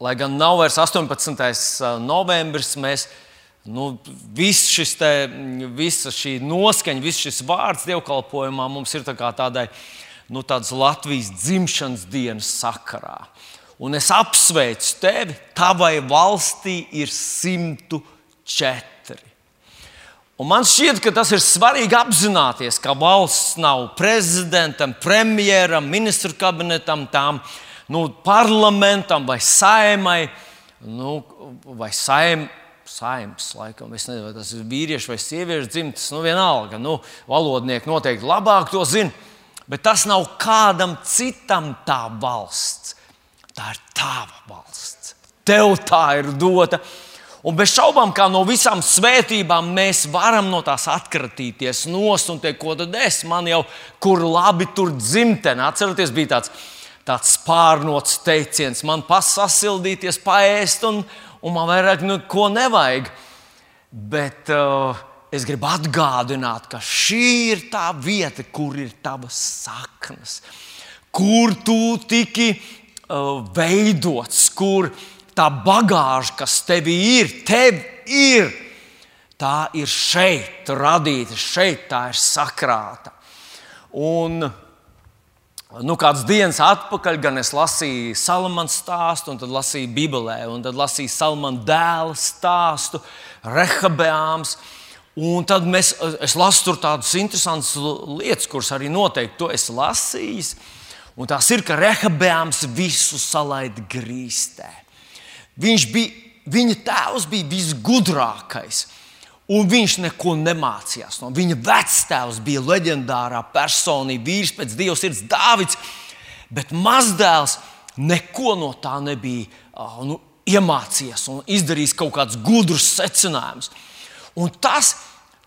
lai gan nav vairs 18. novembris, mēs nu, viss šis te, visa šī noskaņa, viss šis vārds dievkalpojumā mums ir tā tādai nu, Latvijas dzimšanas dienas sakarā. Un es apsveicu tevi, tavai valstī ir 104. Un man šķiet, ka tas ir svarīgi apzināties, ka valsts nav prezidentam, premjeram, ministru kabinetam, tām nu, parlamentam vai saimai, nu, vai saim, saimas, laikam, es nezinu, vai tas ir vīriešu vai sieviešu dzimtas, nu vienalga, nu, valodnieki noteikti labāk to zina, bet tas nav kādam citam tā valsts. Tā ir tava valsts. Tev tā ir dota. Un bez šaubām, kā no visām svētībām, mēs varam no tās atkratīties nost un teikt, ko tad es man jau, kur labi tur dzimtene. Atcerieties, bija tāds, tāds pārnots teiciens, man pasasildīties, paēst, un, un man vairāk neko nevajag. Bet uh, es gribu atgādināt, ka šī ir tā vieta, kur ir tavas saknes, kur tu tiki uh, veidots, kur tā bagāža, kas tevī ir, tev ir, tā ir šeit radīta, šeit tā ir sakrāta. Un, Nu, kāds dienas atpakaļ gan es lasīju Salamāna stāstu, un tad lasīju Bībelē, un tad lasīju Salamāna dēla stāstu, Rehabeāms. Un tad mēs, es lasu tur tādas interesantas lietas, kuras arī noteikti to esmu lasījis. Un tās ir, ka Rehabeāms visu salaida grīstē. Viņš bija, viņa tēvs bija visgudrākais. Un viņš neko nemācījās. No viņa vectēvs bija leģendārā personība, vīrs pēc dieva sirds, Dārvids. Bet mazdēls neko no tā nebija nu, iemācījies un izdarījis kaut kādus gudrus secinājumus. Un tas,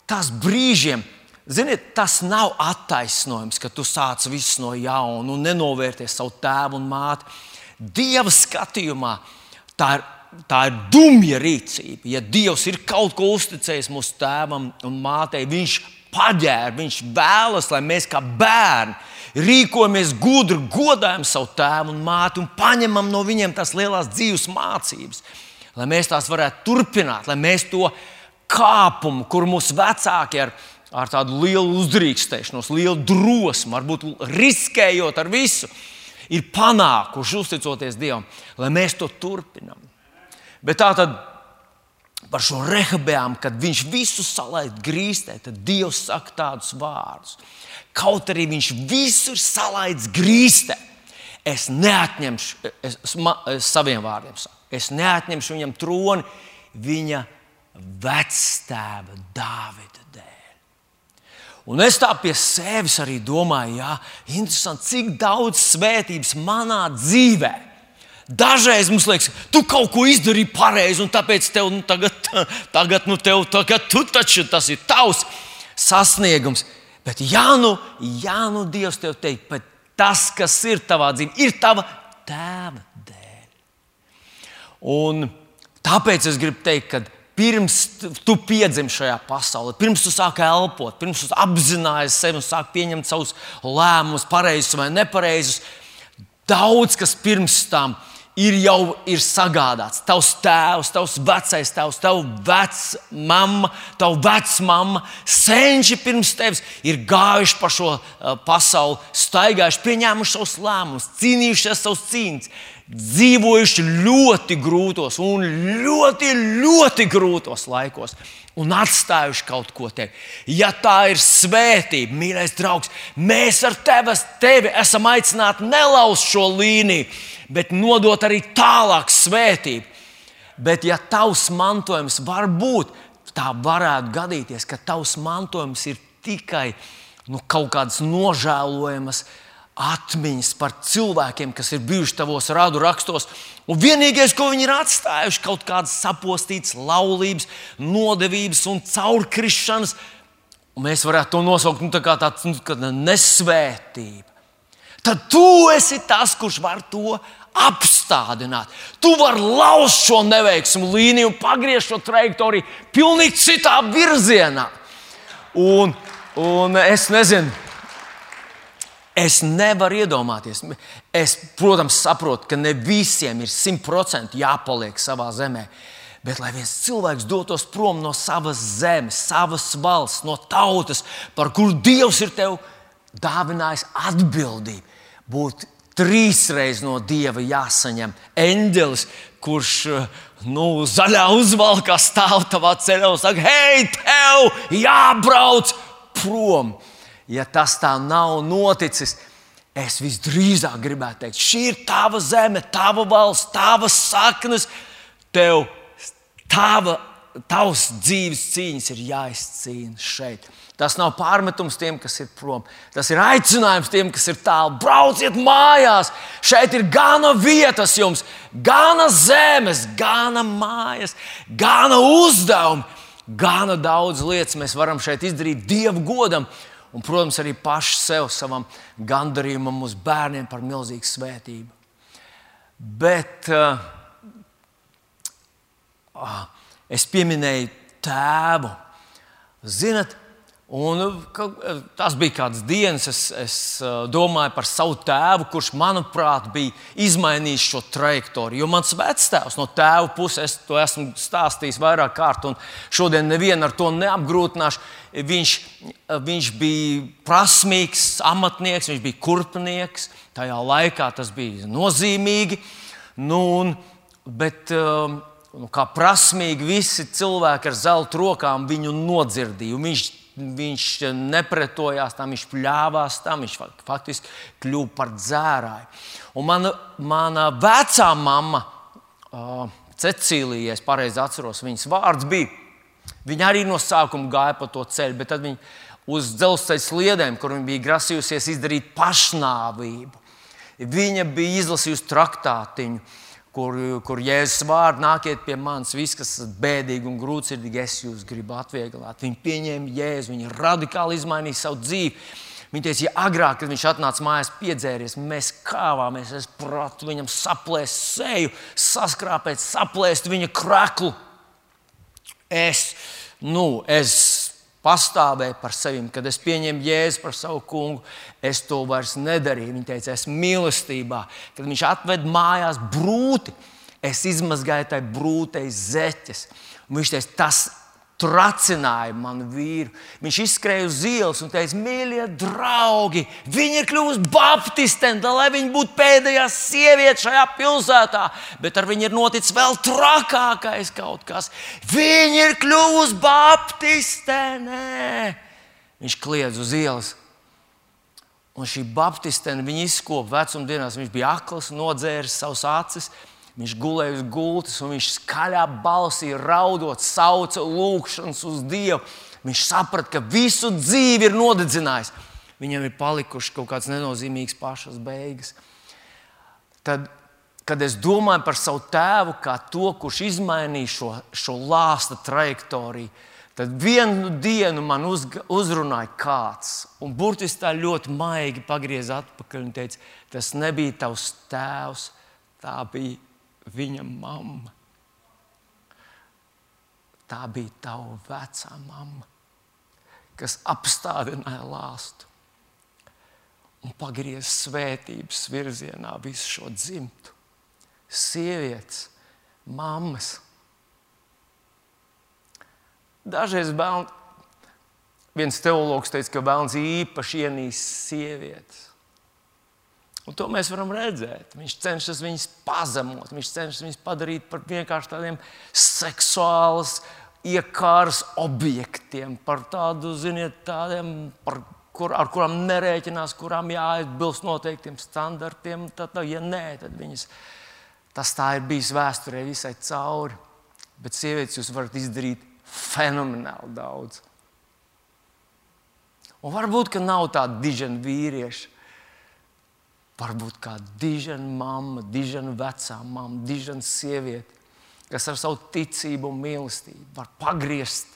tas brīžiem, ziniet, tas nav attaisnojums, ka tu sāc visu no jauna un nenovērties savu tēvu un māti. Dieva skatījumā Tā ir, tā ir dumja rīcība. Ja Dievs ir kaut ko uzticējis mūsu tēvam un mātei, viņš paģēra, viņš vēlas, lai mēs kā bērni rīkojamies gudri, godājam savu tēvu un māti un paņemam no viņiem tās lielās dzīves mācības. Lai mēs tās varētu turpināt, lai mēs to kāpumu, kur mūsu vecāki ar, ar tādu lielu uzdrīkstēšanos, lielu drosmi, varbūt riskējot ar visu, ir panākuši, uzticoties Dievam, lai mēs to turpinām. Bet tā tad par šo rehabējām, kad viņš visu salaid grīstē, tad Dievs saka tādus vārdus. Kaut arī viņš visu ir salaidis grīstē, es neatņemšu, es, es, es saviem vārdiem saku, es neatņemšu viņam troni viņa vectēva Dāvida Un es tā pie sevis arī domāju, jā, interesanti, cik daudz svētības manā dzīvē. Dažreiz mums liekas, tu kaut ko izdarīji pareizi, un tāpēc tev nu, tagad, tagad, nu, tev, tagad tu taču tas ir tavs sasniegums. Bet, ja nu, ja nu Dievs tev teikt, bet tas, kas ir tavā dzīvē, ir tava tēva dēļ. Un tāpēc es gribu teikt, ka pirms tu piedzimi šajā pasaulē, pirms tu sāki elpot, pirms tu apzinājies sevi un sāki pieņemt savus lēmumus, pareizus vai nepareizus, daudz kas pirms tam ir jau ir sagādāts. Tavs tēvs, tavs vecais tēvs, tavs vecmāma, tavs vecmāma, senči pirms tevis ir gājuši pa šo uh, pasauli, staigājuši, pieņēmuši savus lēmumus, cīnījušies savus cīņas dzīvojuši ļoti grūtos un ļoti, ļoti grūtos laikos. Un atstājuši kaut ko te. Ja tā ir svētība, mīļais draugs, mēs ar tevi, tevi esam aicināti nelauzt šo līniju, bet nodot arī tālāk svētību. Bet, ja tavs mantojums var būt, tā varētu gadīties, ka tavs mantojums ir tikai nu, kaut kādas nožēlojamas uh, atmiņas par cilvēkiem, kas ir bijuši tavos rādu rakstos. Un vienīgais, ko viņi ir atstājuši, ir kaut kādas sapostītas laulības, nodevības un caurkrišanas. Un mēs varētu to nosaukt nu, tā kā tādu nu, nesvētību. Tad tu esi tas, kurš var to apstādināt. Tu vari lauzt šo neveiksmu līniju pagriezt šo trajektoriju pilnīgi citā virzienā. Un, un es nezinu, Es nevaru iedomāties. Es, protams, saprotu, ka ne visiem ir simtprocentīgi jāpaliek savā zemē. Bet lai viens cilvēks dotos prom no savas zemes, savas valsts, no tautas, par kuru Dievs ir tev dāvinājis atbildību, būt trīsreiz no Dieva jāsaņem eņģelis, kurš nu, zaļā uzvalkā stāv tavā ceļā un saka, hei, tev jābrauc prom! Ja tas tā nav noticis, es visdrīzāk gribētu teikt, šī ir tava zeme, tava valsts, tavas saknes, tev tava, tavs dzīves cīņas ir jāizcīna šeit. Tas nav pārmetums tiem, kas ir prom. Tas ir aicinājums tiem, kas ir tālu. Brauciet mājās! Šeit ir gana vietas jums, gana zemes, gana mājas, gana uzdevumi, gana daudz lietas mēs varam šeit izdarīt Dievu godam un, protams, arī paši sev, savam gandarījumam, mūsu bērniem par milzīgu svētību. Bet uh, es pieminēju tēvu. Zinat, Un, eh, tas bija kāds dienas, es, es eh, domāju par savu tēvu, kurš, manuprāt, bija izmainījis šo trajektoriju. Jo mans vectēvs no tēva puses, es to esmu stāstījis vairāk kārt, un šodien nevienu ar to neapgrūtināšu. Viņš, viņš bija prasmīgs amatnieks, viņš bija kurpnieks. Tajā laikā tas bija nozīmīgi. Nu, un, bet, nu, kā prasmīgi visi cilvēki ar zelta rokām viņu nodzirdīja. Viņš viņš nepretojās tam, viņš pļāvās tam, viņš faktiski kļuva par dzērāju. Un mana, mana vecā mamma, uh, Cecīlija, ja es pareizi atceros, viņas vārds bija. Viņa arī no sākuma gāja pa to ceļu, bet tad viņa uz dzelzceļa sliedēm, kur viņa bija grasījusies izdarīt pašnāvību. Viņa bija izlasījusi traktātiņu kur, kur Jēzus vārdu nākiet pie manis, visi, kas esat bēdīgi un grūtsirdīgi, es jūs gribu atvieglot. Viņi pieņēma Jēzu, viņi radikāli izmainīja savu dzīvi. Viņa teica, ja agrāk, kad viņš atnāca mājās, piedzēries, mēs kāvāmies, es pratu viņam saplēst seju, saskrāpēt, saplēst viņa kraklu. Es, nu, es pastāvēja par sevi. Kad es pieņēmu jēzu par savu kungu, es to vairs nedarīju. Viņa teica, es mīlestībā, kad viņš atved mājās brūti, es izmazgāju tai brūtei zeķes. Un viņš teica, tas tracināja manu vīru. Viņš izskrēja uz ielas un teica, mīļie draugi, viņa ir kļuvusi baptistente, lai viņa būtu pēdējā sieviete šajā pilsētā. Bet ar viņu ir noticis vēl trakākais kaut kas. Viņa ir kļuvusi baptistene. Viņš kliedz uz ielas. Un šī baptistene viņa izkopa vecumdienās. Viņš bija akls, nodzēris savus acis. Viņš gulēja uz gultas, un viņš skaļā balsī raudot, sauca lūgšanas uz Dievu. Viņš saprata, ka visu dzīvi ir nodedzinājis. Viņam ir palikušas kaut kādas nenozīmīgas pašas beigas. Tad, kad es domāju par savu tēvu, kā to, kurš izmainīja šo, šo lāsta trajektoriju, tad vienu dienu man uz, uzrunāja kāds. Un burtiski tā ļoti maigi pagriezās atpakaļ un teica, tas nebija tavs tēvs, tā bija viņa mamma. Tā bija tava vecā mamma, kas apstādināja lāstu un pagriez svētības virzienā visu šo dzimtu. Sievietes, mammas. Dažreiz bērni, viens teologs teica, ka bērns īpaši ienīst sievietes. Un to mēs varam redzēt. Viņš cenšas viņus pazemot, viņš cenšas viņus padarīt par vienkārši tādiem seksuālus, iekārs objektiem, par tādu, ziniet, tādiem, par, kur, ar kurām nerēķinās, kurām jāatbilst noteiktiem standartiem. Tad, ja nē, tad viņas, tas tā ir bijis vēsturē visai cauri. Bet sievietes jūs varat izdarīt fenomenāli daudz. Un varbūt, ka nav tāda dižena vīrieša Varbūt kā dižena mamma, dižena vecā mamma, dižena sieviete, kas ar savu ticību un mīlestību var pagriezt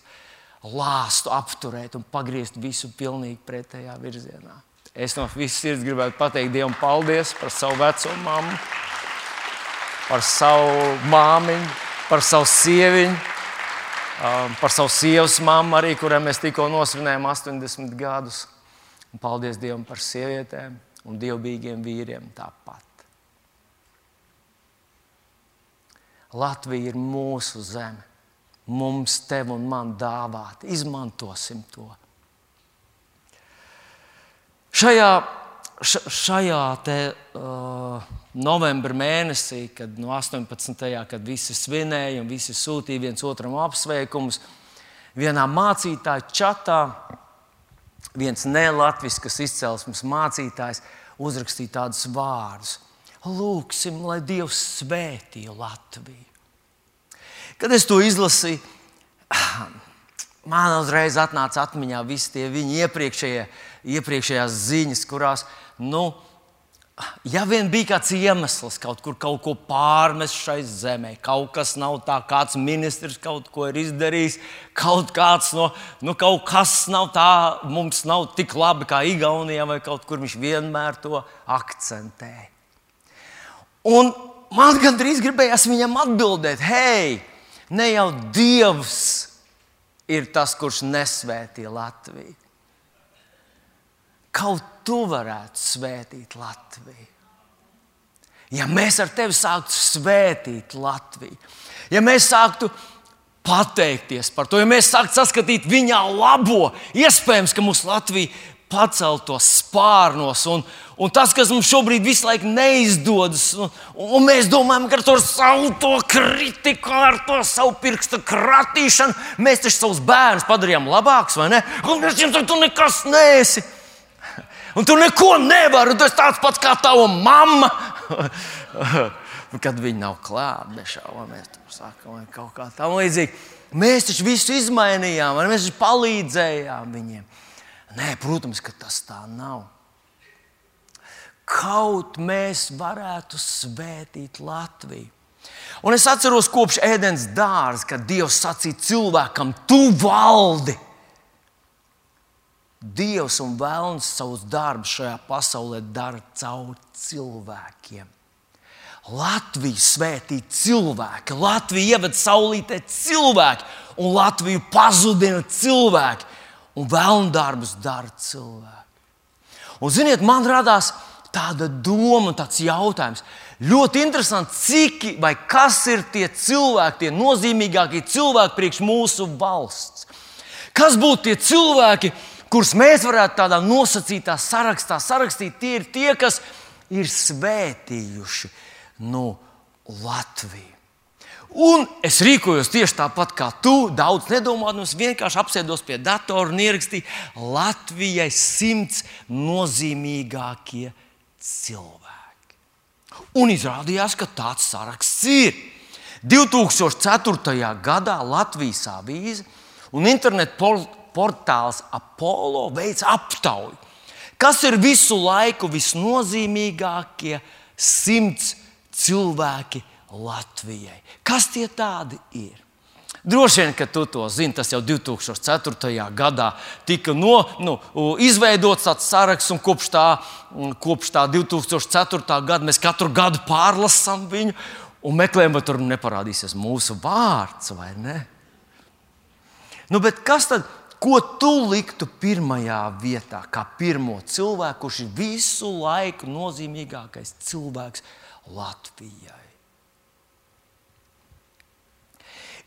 lāstu, apturēt un pagriezt visu pilnīgi pretējā virzienā. Es no visas sirds gribētu pateikt Dievam paldies par savu veco mammu, par savu māmiņu, par savu sieviņu, um, par savu sievas mammu, arī kurai mēs tikko nosvinējām 80 gadus. Un paldies Dievam par sievietēm un dievbijīgiem vīriem tāpat. Latvija ir mūsu zeme. Mums, tev un man dāvāta. Izmantosim to. Šajā, šajā te, uh, novembra mēnesī, kad no 18. kad visi svinēja un visi sūtīja viens otram apsveikumus, vienā mācītāja čatā viens nelatviskas izcelsmes mācītājs uzrakstīja tādus vārdus: Lūksim, lai Dievs svētī Latviju. Kad es to izlasīju, man uzreiz atnāca atmiņā visi tie viņa iepriekšējie, iepriekšējās ziņas, kurās, nu, Ja vien bija kāds iemesls kaut kur kaut ko pārmest šai zemē, kaut kas nav tā, kāds ministrs kaut ko ir izdarījis, kaut, no, nu, kaut kas nav tā, mums nav tik labi kā Igaunijā, vai kaut kur viņš vienmēr to akcentē. Un man gandrīz gribējās viņam atbildēt, hei, ne jau Dievs ir tas, kurš nesvētīja Latviju kaut tu varētu svētīt Latviju. Ja mēs ar tevi sāktu svētīt Latviju, ja mēs sāktu pateikties par to, ja mēs sāktu saskatīt viņā labo, iespējams, ka mūsu Latvija paceltos spārnos, un, un tas, kas mums šobrīd visu laiku neizdodas, un, un mēs domājam, ka ar to savu to kritiku, ar to savu pirkstu kratīšanu, mēs taču savus bērnus padarījām labākus, vai ne? Un mēs jums tur nekas neesi un tu neko nevari. Tu esi tāds pats kā tava mamma. Kad viņi nav klāti, nešaubamies, tur sākam kaut kā tam līdzīga. Mēs taču visu izmainījām, mēs taču palīdzējām viņiem. Nē, protams, ka tas tā nav. Kaut mēs varētu svētīt Latviju. Un es atceros, kopš ēdienas dārza, kad Dievs sacīja cilvēkam, tu valdi. Dievs un Vēlns savus darbus šajā pasaulē dara caur cilvēkiem. Latviju svētī cilvēki, Latviju ievada saulītē cilvēki, un Latviju pazudina cilvēki, un vēlnu darbus dara cilvēki. Un, ziniet, man radās tāda doma, tāds jautājums. Ļoti interesanti, cik vai kas ir tie cilvēki, tie nozīmīgākie cilvēki priekš mūsu valsts. Kas būtu tie cilvēki, kas kurus mēs varētu tādā nosacītā sarakstā sarakstīt, tie ir tie, kas ir svētījuši nu, Latviju. Un es rīkojos tieši tāpat kā tu. Daudz nedomājot, vienkārši apsēdos pie datora un ierakstīju Latvijai simts nozīmīgākie cilvēki. Un izrādījās, ka tāds saraksts ir. 2004. gadā Latvijas avīze un internetu portāls Apollo veids aptauju. Kas ir visu laiku visnozīmīgākie simts cilvēki Latvijai? Kas tie tādi ir? Droši vien, ka tu to zini, tas jau 2004. gadā tika no, nu, izveidots tāds saraksts, un kopš tā, kopš tā 2004. gada mēs katru gadu pārlasām viņu un meklējam, vai tur neparādīsies mūsu vārds vai ne. Nu, kas tad Ko tu liktu pirmajā vietā, kā pirmo cilvēku, kurš ir visu laiku nozīmīgākais cilvēks Latvijai?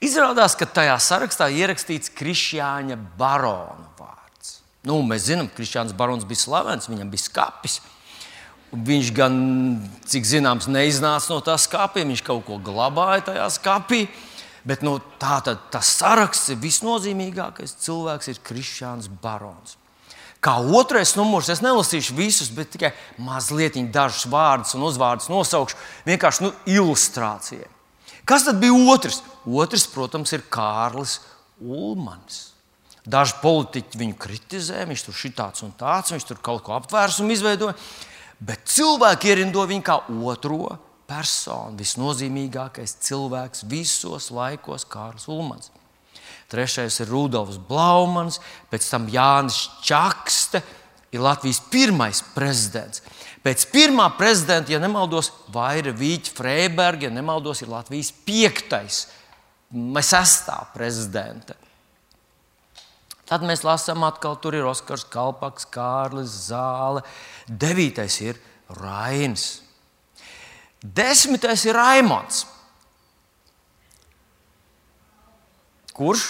Izrādās, ka tajā sarakstā ierakstīts Krišjāņa barona vārds. Nu, mēs zinām, ka Krišjāns barons bija slavens, viņam bija skats. Viņš gan, cik zināms, neiznāca no tā skāpja, viņš kaut ko glabāja tajā skāpī. Bet nu, tā tad tas saraksts visnozīmīgākais cilvēks, ir Krišāns Barons. Kā otrais numurs, es nelasīšu visus, bet tikai mazliet dažus vārdus un uzvārdus nosaukšu, vienkārši nu, ilustrācijai. Kas tad bija otrs? Otrs, protams, ir Kārlis Ulmans. Daži politiķi viņu kritizē, viņš tur ir tāds un tāds, viņš tur kaut ko apvērsumu izveidoja, bet cilvēki ierindo viņu kā otro persona, visnozīmīgākais cilvēks visos laikos, Kārls Ulmans. Trešais ir Rudolfs Blaumans, pēc tam Jānis Čakste ir Latvijas pirmais prezidents. Pēc pirmā prezidenta, ja nemaldos, Vaira Vīķa Freiberga, ja nemaldos, ir Latvijas piektais, sestā prezidenta. Tad mēs lasām, atkal tur ir Oskars Kalpaks, Kārlis Zāle. Devītais ir Rainis. Desmitais ir Raimons. Kurš?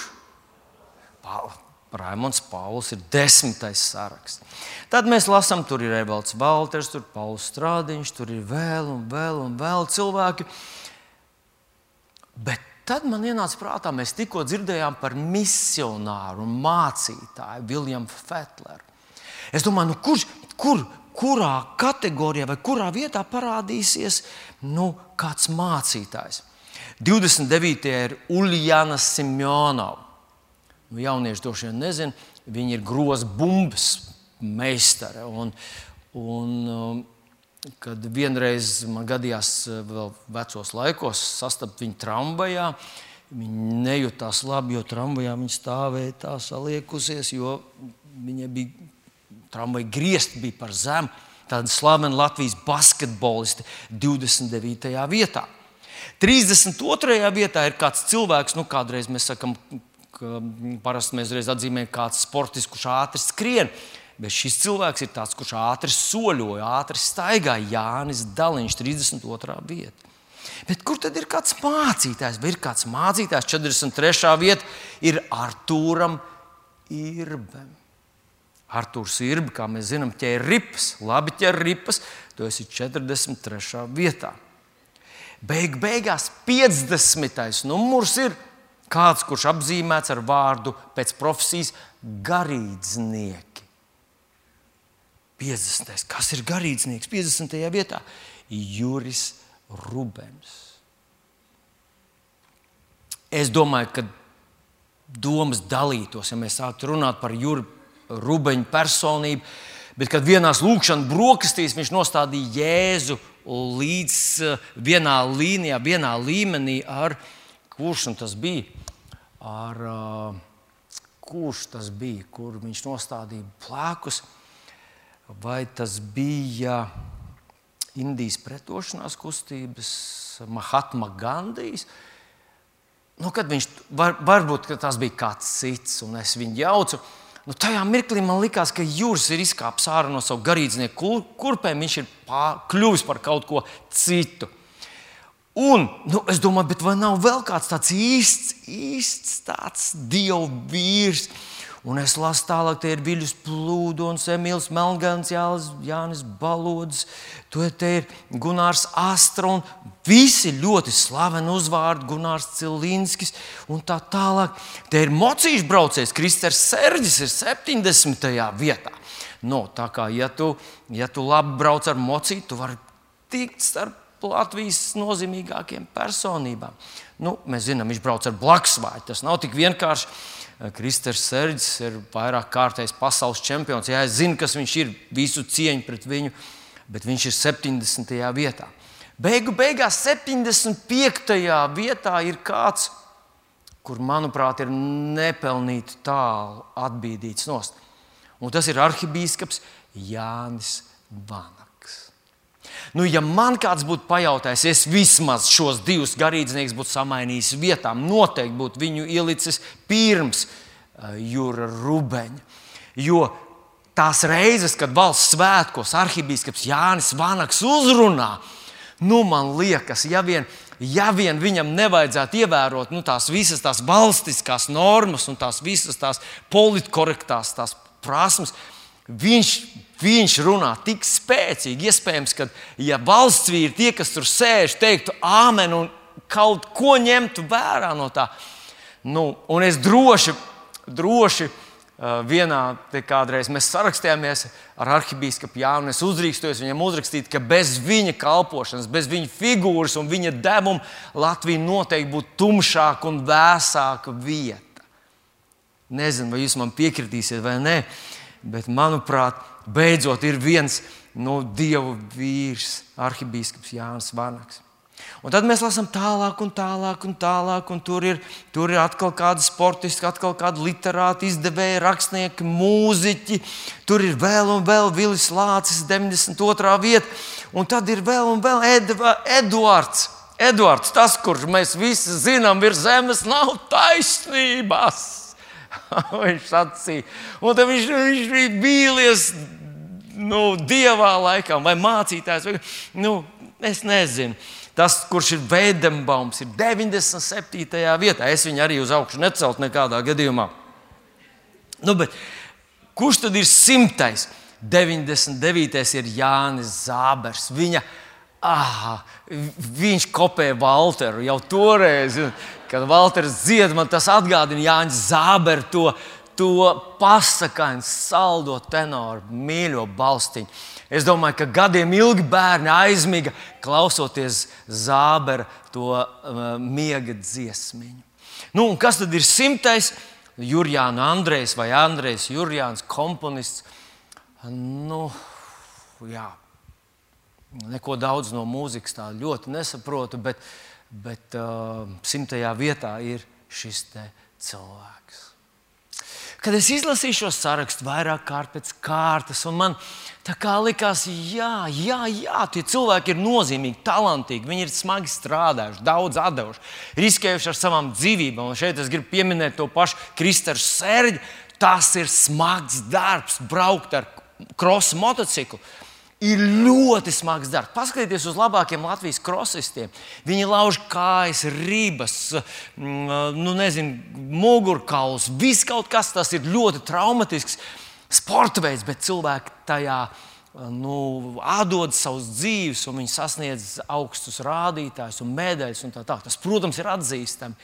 Raimons Pauls ir desmitais saraksts. Tad mēs lasām, tur ir Evalds Valters, tur ir Pauls Strādiņš, tur ir vēl un vēl un vēl cilvēki. Bet tad man ienāca prātā, mēs tikko dzirdējām par misionāru un mācītāju Viljamu Fetleru. Es domāju, nu, kurš, kur, kurā kategorijā vai kurā vietā parādīsies nu, kāds mācītājs. 29. ir Uljana Simjonova. Nu, jaunieši droši vien nezina, viņa ir grozs bumbas meistare. Un, un, um, kad vienreiz man gadījās, uh, vēl vecos laikos, sastapt viņu tramvajā, viņa nejūtās labi, jo tramvajā viņa stāvēja tā saliekusies, jo viņa bija tramvaja griezti bija par zemu. Tāda slavena Latvijas basketboliste 29. vietā. 32. vietā ir kāds cilvēks, nu, kādreiz mēs sakām, parasti mēs reiz atzīmējam, kāds sportists, kurš ātri skrien. Bet šis cilvēks ir tāds, kurš ātri soļoja, ātri staigāja. Jānis Daliņš, 32. vieta. Bet kur tad ir kāds mācītājs? Vai ir kāds mācītājs? 43. vieta ir Artūram Irbam. Arthurs Irba, kā mēs zinām, ķēra ripas, labi ķēra ripas, tu esi 43. vietā. Beig beigās 50. numurs ir Kāds, kurš apzīmēts ar vārdu pēc profesijas garīdznieki. 50. Kas ir garīdznieks? 50. vietā Juris Rubens. Es domāju, ka domas dalītos, ja mēs sāktu runāt par Juru Rubeņu personību, bet kad vienās lūkšanas brokastīs viņš nostādīja Jēzu līdz eh, vienā līnijā, vienā līmenī ar kurš tas bija ar uh, kurš tas bija, kur viņš nostādīja plēkus. Vai tas bija Indijas pretošanās kustības, Mahatma Gandijs? Nu, kad viņš var, varbūt tas bija kāds cits, un es viņu jaucu. Nu, tajā mirklī man likās, ka jūras ir izkāpis ārā no savu garīdznieku kurpēm. Viņš ir pār, kļuvis par kaut ko citu. Un nu, es domāju, vai nav vēl kāds tāds īsts, īsts tāds dievu vīrs. Un es lasu tālāk, te ir Viļņš Plūdons, Emīls Melngans, Jānis Balodis, te ir Gunārs Astra un visi ļoti slaveni uzvārdi, Gunārs Cilinskis un tā tālāk. Te ir mocīšu braucējs, Kristers Serģis ir 70. vietā. No, tā kā, ja tu, ja tu labi brauc ar mocītu, tu vari tikt starp Latvijas nozīmīgākajām personībām. Nu, mēs zinām, viņš brauc ar blakusvāju. Tas nav tik vienkārši. Kristers Serģis ir vairāk kārtējs pasaules čempions. Jā, es zinu, kas viņš ir, visu cieņu pret viņu, bet viņš ir 70. vietā. Beigu beigās 75. vietā ir kāds, kur, manuprāt, ir nepelnīti tālu atbīdīts nost. Un tas ir arhibīskaps Jānis Vana. Nu, ja man kāds būtu pajautājis, es vismaz šos divus garīdzniekus būtu samainījis vietām, noteikti būtu viņu ielicis pirms uh, Jūra Rubeņa. Jo tās reizes, kad valsts svētkos arhibīskaps Jānis Vanaks uzrunā, nu, man liekas, ja vien, ja vien viņam nevajadzētu ievērot nu, tās visas tās valstiskās normas un tās visas tās politkorektās tās prasmes, viņš Viņš runā tik spēcīgi, iespējams, ka, ja valsts vīri, tie, kas tur sēž, teiktu āmen un kaut ko ņemtu vērā no tā. Nu, un es droši, droši vienā kādreiz mēs sarakstījāmies ar arhibīskapu Jānu. Es uzdrīkstos viņam uzrakstīt, ka bez viņa kalpošanas, bez viņa figūras un viņa devuma Latvija noteikti būtu tumšāka un vēsāka vieta. Nezinu, vai jūs man piekritīsiet vai nē, bet manuprāt, beidzot ir viens no nu, dievu vīrs, arhibīskaps Jānis Vanaks. Un tad mēs lasām tālāk, un tālāk, un tālāk. Un tur, ir, tur ir atkal kādi sportisti, atkal kādi literāti, izdevēji, rakstnieki, mūziķi. Tur ir vēl un vēl Vilis Lācis, 92. vieta. Un tad ir vēl un vēl Edva, Eduards. Eduards, tas, kurš mēs visi zinām, ir zemes, nav taisnības. viņš sacīja. Un viņš, viņš bija bīlies nu, dievā laikam vai mācītājs. Vai, nu, es nezinu. Tas, kurš ir Veidenbaums, ir 97. vietā. Es viņu arī uz augšu neceltu nekādā gadījumā. Nu, bet, kurš tad ir simtais? 99. ir Jānis Zābers. Viņa, ah, viņš kopēja Walteru jau toreiz, kad Walters dzied, man tas atgādina Jānis Zāberu to, pasakainu, saldo tenoru, mīļo balstiņu. Es domāju, ka gadiem ilgi bērni aizmiga klausoties zābera to uh, miega dziesmiņu. Nu, kas tad ir simtais? Jurjāna Andrejs vai Andrejs Jurjāns, komponists. Nu, jā, neko daudz no mūzikas tā ļoti nesaprotu, bet, bet uh, simtajā vietā ir šis cilvēks. Kad es izlasīju šo sarakstu vairāk kārt pēc kārtas, un man kā likās, jā, jā, jā, tie cilvēki ir nozīmīgi, talantīgi, viņi ir smagi strādājuši, daudz devuši, riskējuši ar savām dzīvībām. Un šeit es gribu pieminēt to pašu Kristēnu Sērģi. Tas ir smags darbs, braukt ar krosa motociklu ir ļoti smags darbs. Paskatieties uz labākiem Latvijas krosistiem. Viņi lauž kājas, ribas, mm, nu, nezinu, mugurkauls. Viss kaut kas tas ir ļoti traumatisks sporta veids, bet cilvēki tajā nu, atdod savus dzīves, un viņi sasniedz augstus rādītājus un medaļas. Un tā, tā. Tas, protams, ir atzīstami.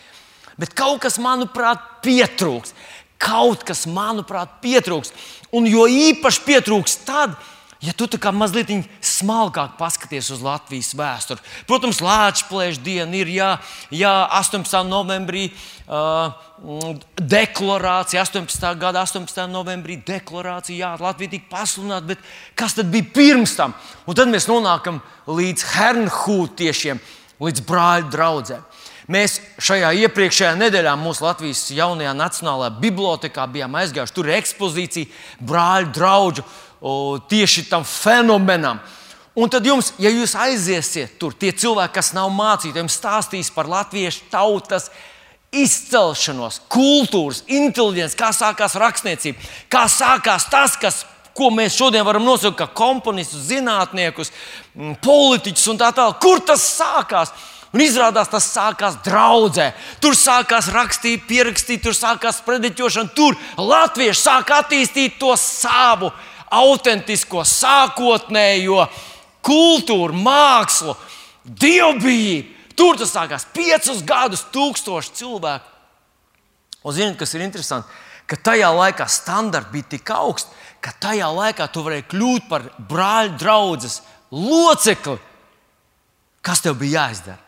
Bet kaut kas, manuprāt, pietrūks. Kaut kas, manuprāt, pietrūks. Un jo īpaši pietrūks tad, kad Ja tu tā kā mazliet smalkāk paskaties uz Latvijas vēsturi, protams, Latvijas diena ir jā, jā 18. novembrī uh, deklarācija, 18. gada 18. novembrī deklarācija, jā, Latvija tika pasludināta, bet kas tad bija pirms tam? Un tad mēs nonākam līdz Hernhūtiešiem, līdz brāļu draugiem. Mēs šajā iepriekšējā nedēļā mūsu Latvijas jaunajā Nacionālajā bibliotekā bijām aizgājuši. Tur ir ekspozīcija brāļu draugu o, tieši tam fenomenam. Un tad jums, ja jūs aiziesiet tur, tie cilvēki, kas nav mācīti, jums stāstīs par latviešu tautas izcelšanos, kultūras, inteliģenci, kā sākās rakstniecība, kā sākās tas, kas, ko mēs šodien varam nosaukt par komponistus, zinātniekus, politiķus un tā tālāk. Kur tas sākās? Un izrādās, tas sākās draudzē. Tur sākās rakstīt, pierakstīt, tur sākās prediķošana. Tur Latvieši sāk attīstīt to savu autentisko, sākotnējo kultūru, mākslu, dievbijību. Tur tas sākās piecus gadus, tūkstoši cilvēku. Un ziniet, kas ir interesanti? Ka tajā laikā standarti bija tik augsti, ka tajā laikā tu varēji kļūt par brāļa draugu locekli. Kas tev bija jāizdara?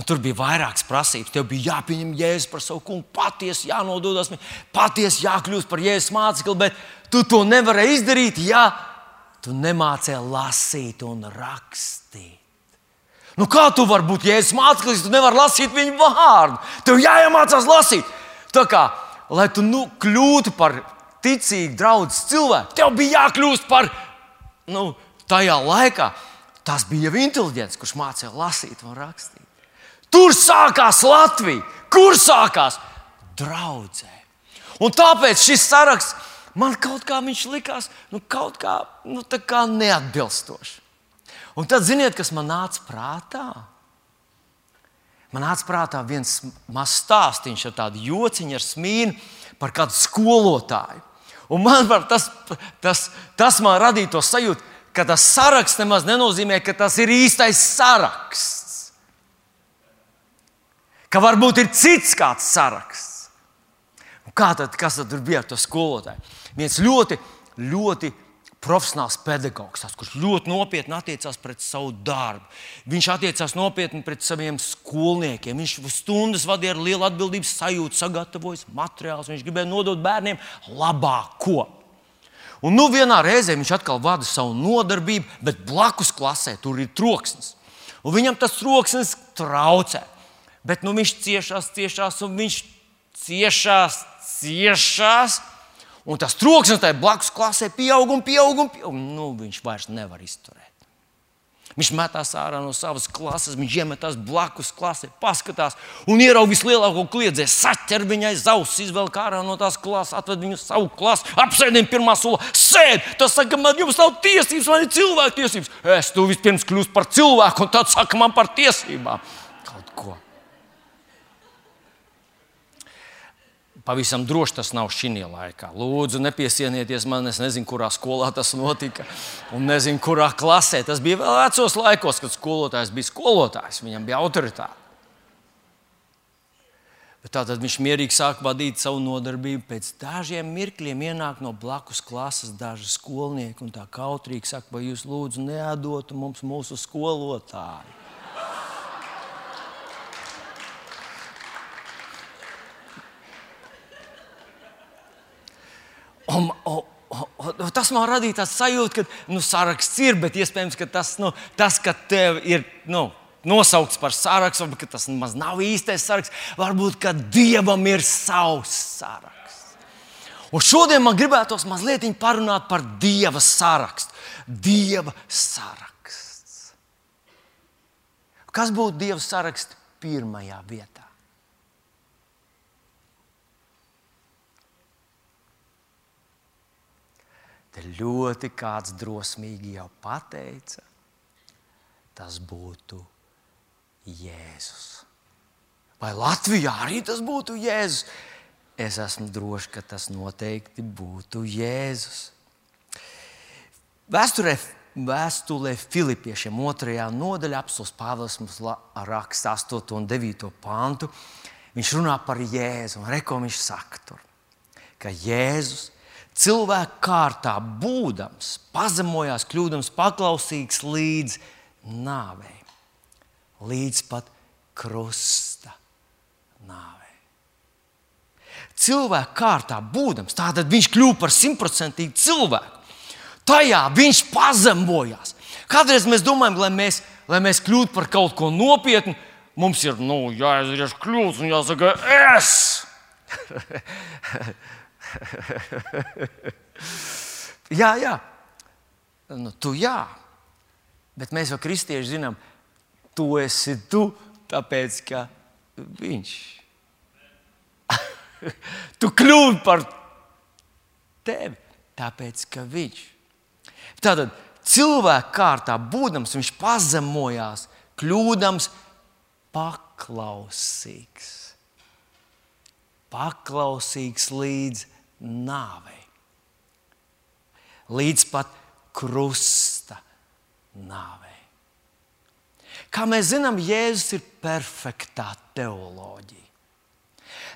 Un tur bija vairākas prasības. Tev bija jāpieņem jēzus par savu kungu, patiesi jānododas, patiesi jākļūst par jēzus mācekli, bet tu to nevarēji izdarīt, ja tu nemācīji lasīt un rakstīt. Nu, kā tu vari būt jēzus māceklis, tu nevari lasīt viņu vārdu? Tev jāiemācās lasīt. Tā kā, lai tu nu, kļūtu par ticīgu draugu cilvēku, tev bija jākļūst par nu, tajā laikā. Tas bija jau inteliģents, kurš mācīja lasīt un rakstīt. Tur sākās Latvija. Kur sākās? Draudzē. Un tāpēc šis saraksts man kaut kā likās, nu, kaut kā, nu, kā neatbilstošs. Un tad ziniet, kas man nāca prātā? Man nāca prātā viens mazs stāstījums ar tādu jociņu, ar smīnu par kādu skolotāju. Un man tas, tas, tas man radīja to sajūtu, ka tas saraksts nemaz nenozīmē, ka tas ir īstais saraksts ka varbūt ir cits kāds saraksts. Un kā tad, kas tad bija ar to skolotāju? Viens ļoti, ļoti profesionāls pedagogs, tas, kurš ļoti nopietni attiecās pret savu darbu. Viņš attiecās nopietni pret saviem skolniekiem. Viņš stundas vadīja ar lielu atbildības sajūtu, sagatavojis materiālus. Viņš gribēja nodot bērniem labāko. Un nu vienā reizē viņš atkal vada savu nodarbību, bet blakus klasē tur ir troksnis. Un viņam tas troksnis traucē. Bet nu, viņš ciešās, ciešās, un viņš ciešās, ciešās. Un tas troksnis tajā blakus klasē pieaug un pieaug. Un pieaug. Nu, viņš vairs nevar izturēt. Viņš metās ārā no savas klases, viņš iemetās blakus klasē, paskatās un ieraudzīja vislielāko kliedzēju. Saķer viņai zaudus, izvelk ārā no tās klases, atved viņu savu klasi, apsēdina pirmā solā, sēž. Tas saka, man jums nav tiesības, man ir cilvēku tiesības. Es tu vispirms kļūstu par cilvēku, un tad saka man par tiesībām. Kaut ko. Pavisam droši tas nav šī laikā. Lūdzu, nepiesienieties man, es nezinu, kurā skolā tas notika. Un nezinu, kurā klasē. Tas bija vēl vecos laikos, kad skolotājs bija skolotājs, viņam bija autoritāte. Bet tātad viņš mierīgi sāk vadīt savu nodarbību. Pēc dažiem mirkļiem ienāk no blakus klases daži skolnieki un tā kautrīgi saka, vai jūs lūdzu nedotu mums mūsu skolotāju. Un, un, un, tas man radīja tādu sajūtu, ka nu, saraksts ir, bet iespējams, ka tas, nu, tas ka tev ir nu, nosaukts par sarakstu, varbūt tas nemaz nav īstais saraksts, varbūt dievam ir savs saraksts. Un šodien man gribētos mazliet parunāt par dieva sarakstu. Dieva saraksts. Kas būtu dieva saraksts pirmajā vietā? Te ļoti kāds drosmīgi jau pateica, tas būtu Jēzus. Vai Latvijā arī tas būtu Jēzus? Es esmu drošs, ka tas noteikti būtu Jēzus. Vēsturē, vēstulē Filipiešiem otrajā nodaļā apelsīns Pāvils mums raksta 8 un 9 pantu. Viņš runā par Jēzu un reko viņš saka tur, ka Jēzus cilvēka kārtā būdams, pazemojās, kļūdams paklausīgs līdz nāvei, līdz pat krusta nāvei. Cilvēka kārtā būdams, tātad viņš kļuva par simtprocentīgu cilvēku. Tajā viņš pazemojās. Kādreiz mēs domājam, lai mēs, lai mēs kļūtu par kaut ko nopietnu, mums ir nu, jāizgriež kļūdas un jāsaka, es! jā, jā. Nu, tu jā. Bet mēs jau kristieši zinām, tu esi tu, tāpēc ka viņš. tu kļūsi par tevi, tāpēc ka viņš. Tātad cilvēka kārtā būdams, viņš pazemojās, kļūdams paklausīgs. Paklausīgs līdz nāvei. Līdz pat krusta nāvei. Kā mēs zinām, Jēzus ir perfektā teoloģija.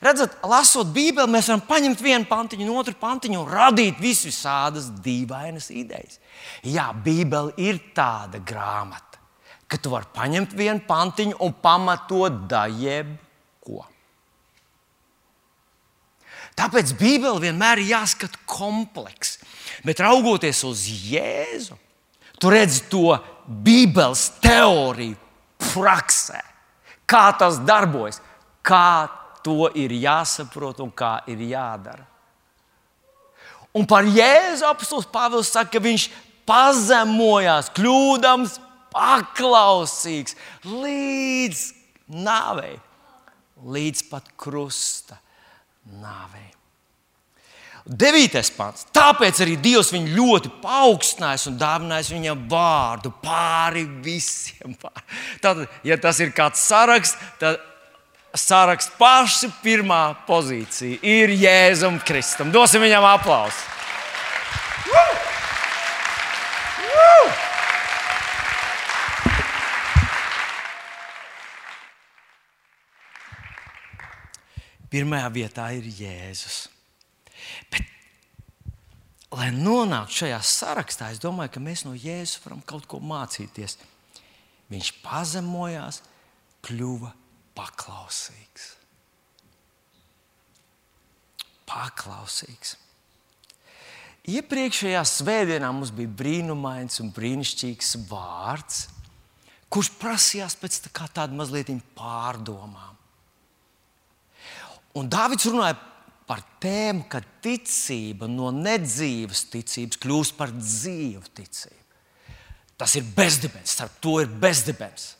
Redzat, lasot Bībeli, mēs varam paņemt vienu pantiņu, otru pantiņu un radīt visādas dīvainas idejas. Jā, Bībele ir tāda grāmata, ka tu vari paņemt vienu pantiņu un pamatot da jebko. Tāpēc Bībele vienmēr ir jāskata komplekss. Bet raugoties uz Jēzu, tu redzi to Bībeles teoriju praksē, kā tas darbojas, kā to ir jāsaprot un kā ir jādara. Un par Jēzu apelsīns Pāvils saka, ka viņš pazemojās, kļūdams paklausīgs līdz nāvei, līdz pat krusta nāvei. Devītais pāns. Tāpēc arī Dievs viņu ļoti paaugstinājis un dāvinājis viņam vārdu pāri visiem. Tad, ja tas ir kāds saraksts, tad saraksts paša pirmā pozīcija ir Jēzum Kristum. Dosim viņam aplausu! Pirmajā vietā ir Jēzus. Bet, lai nonāktu šajā sarakstā, es domāju, ka mēs no Jēzus varam kaut ko mācīties. Viņš pazemojās, kļuva paklausīgs. Paklausīgs. Iepriekšējā svētdienā mums bija brīnumains un brīnišķīgs vārds, kurš prasījās pēc tā tāda mazliet pārdomām. Un Dārvids runāja par tēmu, ka ticība no nedzīvas ticības kļūst par dzīvu ticību. Tas ir bezdibens, starp to ir bezdibens.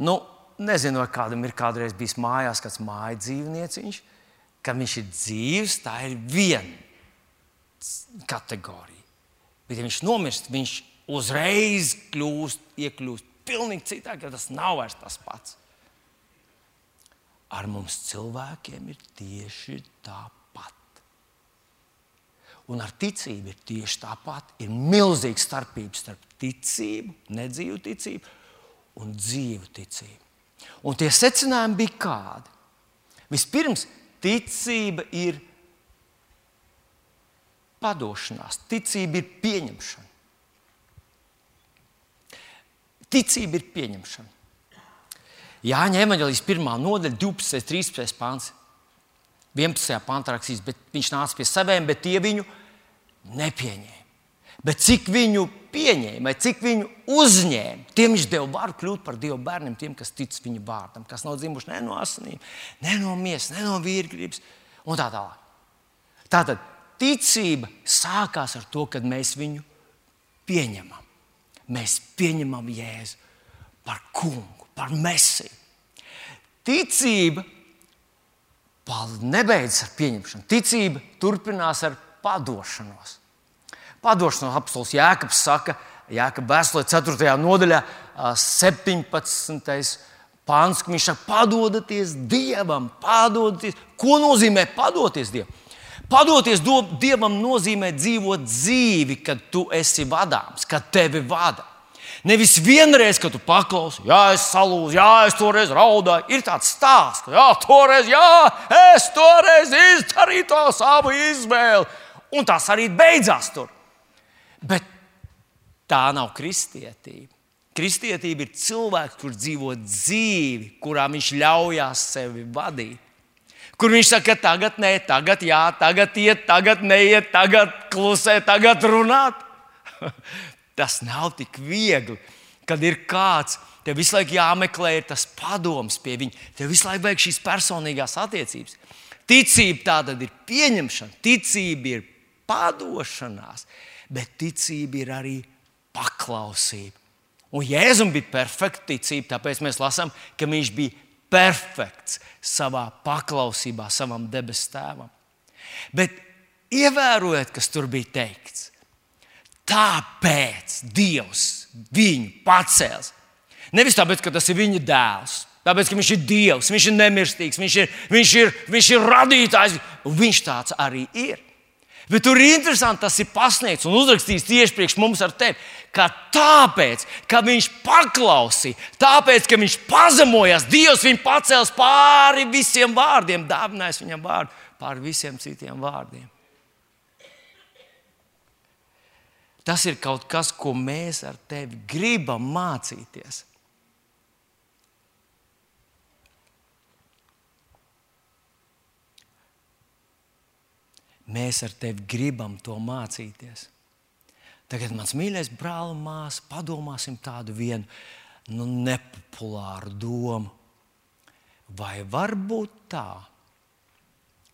Nu, nezinu, vai kādam ir kādreiz bijis mājās kāds mājas dzīvnieciņš, ka viņš ir dzīves, tā ir viena kategorija. Bet, ja viņš nomirst, viņš uzreiz kļūst, iekļūst pilnīgi citāk, jo tas nav vairs tas pats. Ar mums cilvēkiem ir tieši tāpat. Un ar ticību ir tieši tāpat. Ir milzīga starpība starp ticību, nedzīvu ticību un dzīvu ticību. Un tie secinājumi bija kādi? Vispirms, ticība ir padošanās, ticība ir pieņemšana. Ticība ir pieņemšana. Jāņa evanģelijas 1. nodaļa, 12. un 13. pāns. 11. pāntā rakstīts, bet viņš nāca pie saviem, bet tie viņu nepieņēma. Bet cik viņu pieņēma, vai cik viņu uzņēma, tiem viņš deva varu kļūt par Dieva bērniem, tiem, kas tic viņa vārdam, kas nav dzimuši ne no asinīm, ne no miesas, ne no vīrgrības un tā tālāk. Tātad ticība sākās ar to, kad mēs viņu pieņemam. Mēs pieņemam Jēzu par kungu, par mesiju. Ticība nebeidzas ar pieņemšanu. Ticība turpinās ar padošanos. Padošanos apelsīns Jēkabs saka, Jēkabs vēstulē 4. nodaļā, 17. pāns, ka viņš saka, padodaties Dievam, padodaties. Ko nozīmē padoties Dievam? Padoties Dievam nozīmē dzīvot dzīvi, kad tu esi vadāms, kad tevi vada. Nevis vienreiz, kad tu paklausi, jā, es salūzu, jā, es toreiz raudāju. Ir tāds stāsts, ka jā, toreiz, jā, es toreiz izdarīju to savu izvēli. Un tas arī beidzās tur. Bet tā nav kristietība. Kristietība ir cilvēks, kurš dzīvo dzīvi, kurā viņš ļaujās sevi vadīt. Kur viņš saka, tagad nē, tagad jā, tagad iet, tagad neiet, tagad klusē, tagad runāt. Tas nav tik viegli, kad ir kāds, tev visu laiku jāmeklē tas padoms pie viņa. Tev visu laiku vajag šīs personīgās attiecības. Ticība tāda ir pieņemšana, ticība ir padošanās, bet ticība ir arī paklausība. Un Jēzum bija perfekta ticība, tāpēc mēs lasām, ka viņš bija perfekts savā paklausībā savam debesu tēvam. Bet ievērojiet, kas tur bija teikts. Tāpēc Dievs viņu pacēls. Nevis tāpēc, ka tas ir viņa dēls, tāpēc, ka viņš ir Dievs, viņš ir nemirstīgs, viņš ir, viņš ir, viņš ir radītājs, viņš tāds arī ir. Bet tur ir interesanti, tas ir pasniegts un uzrakstīts tieši priekš mums ar tevi. Ka tāpēc, ka viņš paklausīja, tāpēc, ka viņš pazemojās, Dievs viņu pacēls pāri visiem vārdiem, dāvinājis viņam vārdu pāri visiem citiem vārdiem. Tas ir kaut kas, ko mēs ar tevi gribam mācīties. Mēs ar tevi gribam to mācīties. Tagad, mans mīļais brāl, māsa, padomāsim tādu vienu nu, nepopulāru domu. Vai var būt tā,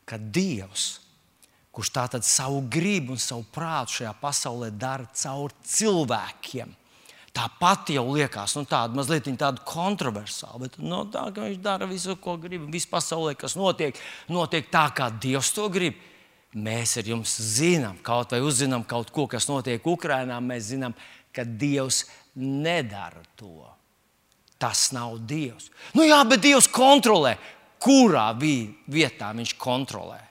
ka Dievs kurš tātad savu gribu un savu prātu šajā pasaulē dara caur cilvēkiem. Tā pati jau liekas nu, tāda mazliet tāda kontroversāla, bet no nu, tā, viņš dara visu, ko grib. Viss pasaulē, kas notiek, notiek tā, kā Dievs to grib. Mēs ar jums zinām, kaut vai uzzinām kaut ko, kas notiek Ukrajinā. Mēs zinām, ka Dievs nedara to. Tas nav Dievs. Nu jā, bet Dievs kontrolē. Kurā vietā viņš kontrolē?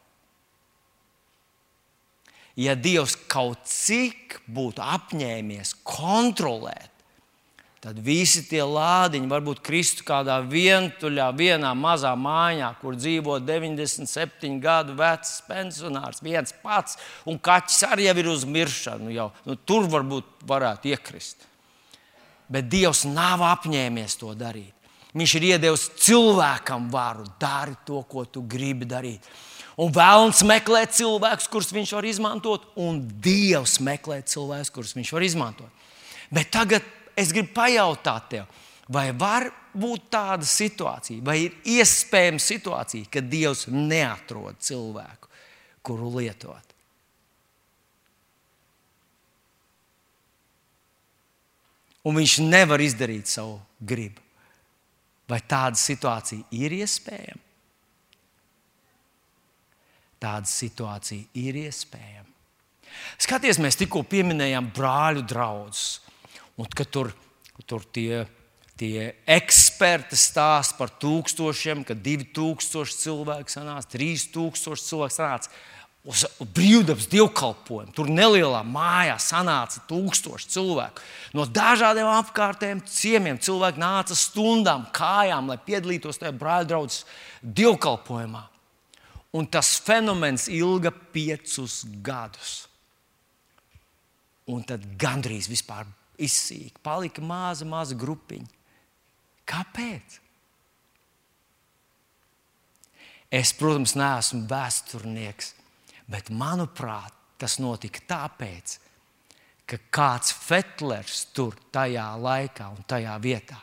Ja Dievs kaut cik būtu apņēmies kontrolēt, tad visi tie lādiņi varbūt kristu kādā vientuļā, vienā mazā mājā, kur dzīvo 97 gadu vecs pensionārs, viens pats, un kaķis arī jau ir uz miršanu. Jau. Nu, tur varbūt varētu iekrist. Bet Dievs nav apņēmies to darīt. Viņš ir iedevis cilvēkam varu, dari to, ko tu gribi darīt. Un vēlams meklē cilvēkus, kurus viņš var izmantot, un Dievs meklē cilvēkus, kurus viņš var izmantot. Bet tagad es gribu pajautāt tev, vai var būt tāda situācija, vai ir iespējama situācija, ka Dievs neatrod cilvēku, kuru lietot? un viņš nevar izdarīt savu gribu. Vai tāda situācija ir iespējama? Tāda situācija ir iespējama. Skaties, mēs tikko pieminējām brāļu draugus. Un kad tur, tur tie, tie eksperti stāsta par tūkstošiem, ka divi tūkstoši cilvēku sanāca, trīs tūkstoši cilvēku sanāca uz brīvdabas dievkalpojumu. Tur nelielā mājā sanāca tūkstoši cilvēku. No dažādiem apkārtējiem ciemiemiem cilvēki nāca stundām, kājām, lai piedalītos tajā brāļa draudzes dievkalpojumā. Un tas fenomens ilga piecus gadus. Un tad gandrīz vispār izsīka. Palika maza, maza grupiņa. Kāpēc? Es, protams, neesmu vēsturnieks, bet manuprāt, tas notika tāpēc, ka kāds Fetlers tur tajā laikā un tajā vietā,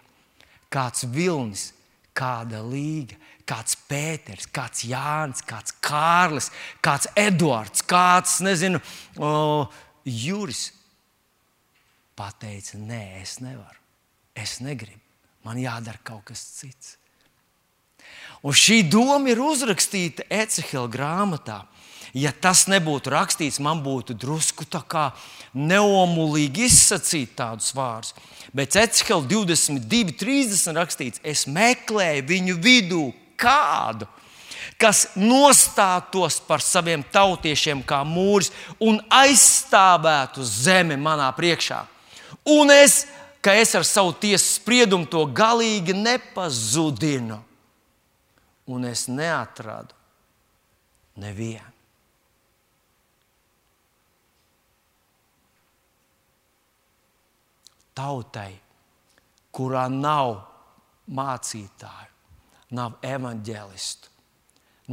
kāds Vilnis, kāda Līga, kāds Pēters, kāds Jānis, kāds Kārlis, kāds Edvards, kāds, nezinu, o, Juris pateica, nē, es nevaru, es negribu, man jādara kaut kas cits. Un šī doma ir uzrakstīta Ecehela grāmatā. Ja tas nebūtu rakstīts, man būtu drusku tā kā neomulīgi izsakīt tādus vārdus. Bet Ecehela 22, 30 rakstīts, es meklēju viņu vidū kādu, kas nostātos par saviem tautiešiem kā mūris un aizstāvētu zemi manā priekšā. Un es, ka es ar savu tiesas spriedumu to galīgi nepazudinu, un es neatradu nevienu. Tautai, kurā nav mācītāju, nav evaņģēlistu,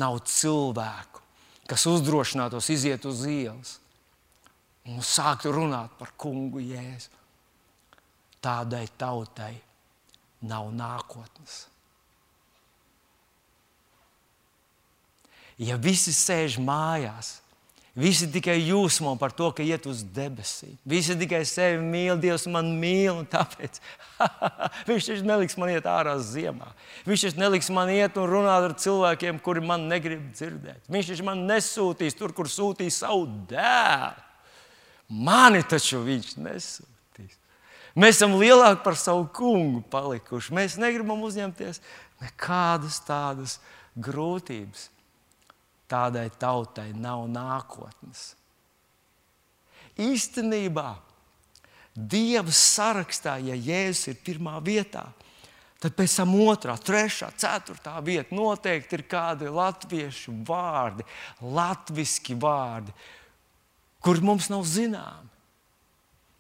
nav cilvēku, kas uzdrošinātos iziet uz ielas un sākt runāt par kungu jēzu. Tādai tautai nav nākotnes. Ja visi sēž mājās, Visi tikai jūsmo par to, ka iet uz debesīm. Visi tikai sevi mīl, Dievs man mīl, un tāpēc Viņš taču neliks man iet ārā ziemā. Viņš taču neliks man iet un runāt ar cilvēkiem, kuri man negrib dzirdēt. Viņš taču man nesūtīs tur, kur sūtīs savu dēlu. Mani taču viņš nesūtīs. Mēs esam lielāki par savu kungu palikuši. Mēs negribam uzņemties nekādas tādas grūtības tādai tautai nav nākotnes. Īstenībā Dieva sarakstā, ja Jēzus ir pirmā vietā, tad pēc tam otrā, trešā, ceturtā vieta noteikti ir kādi latviešu vārdi, latviešu vārdi, kur mums nav zināmi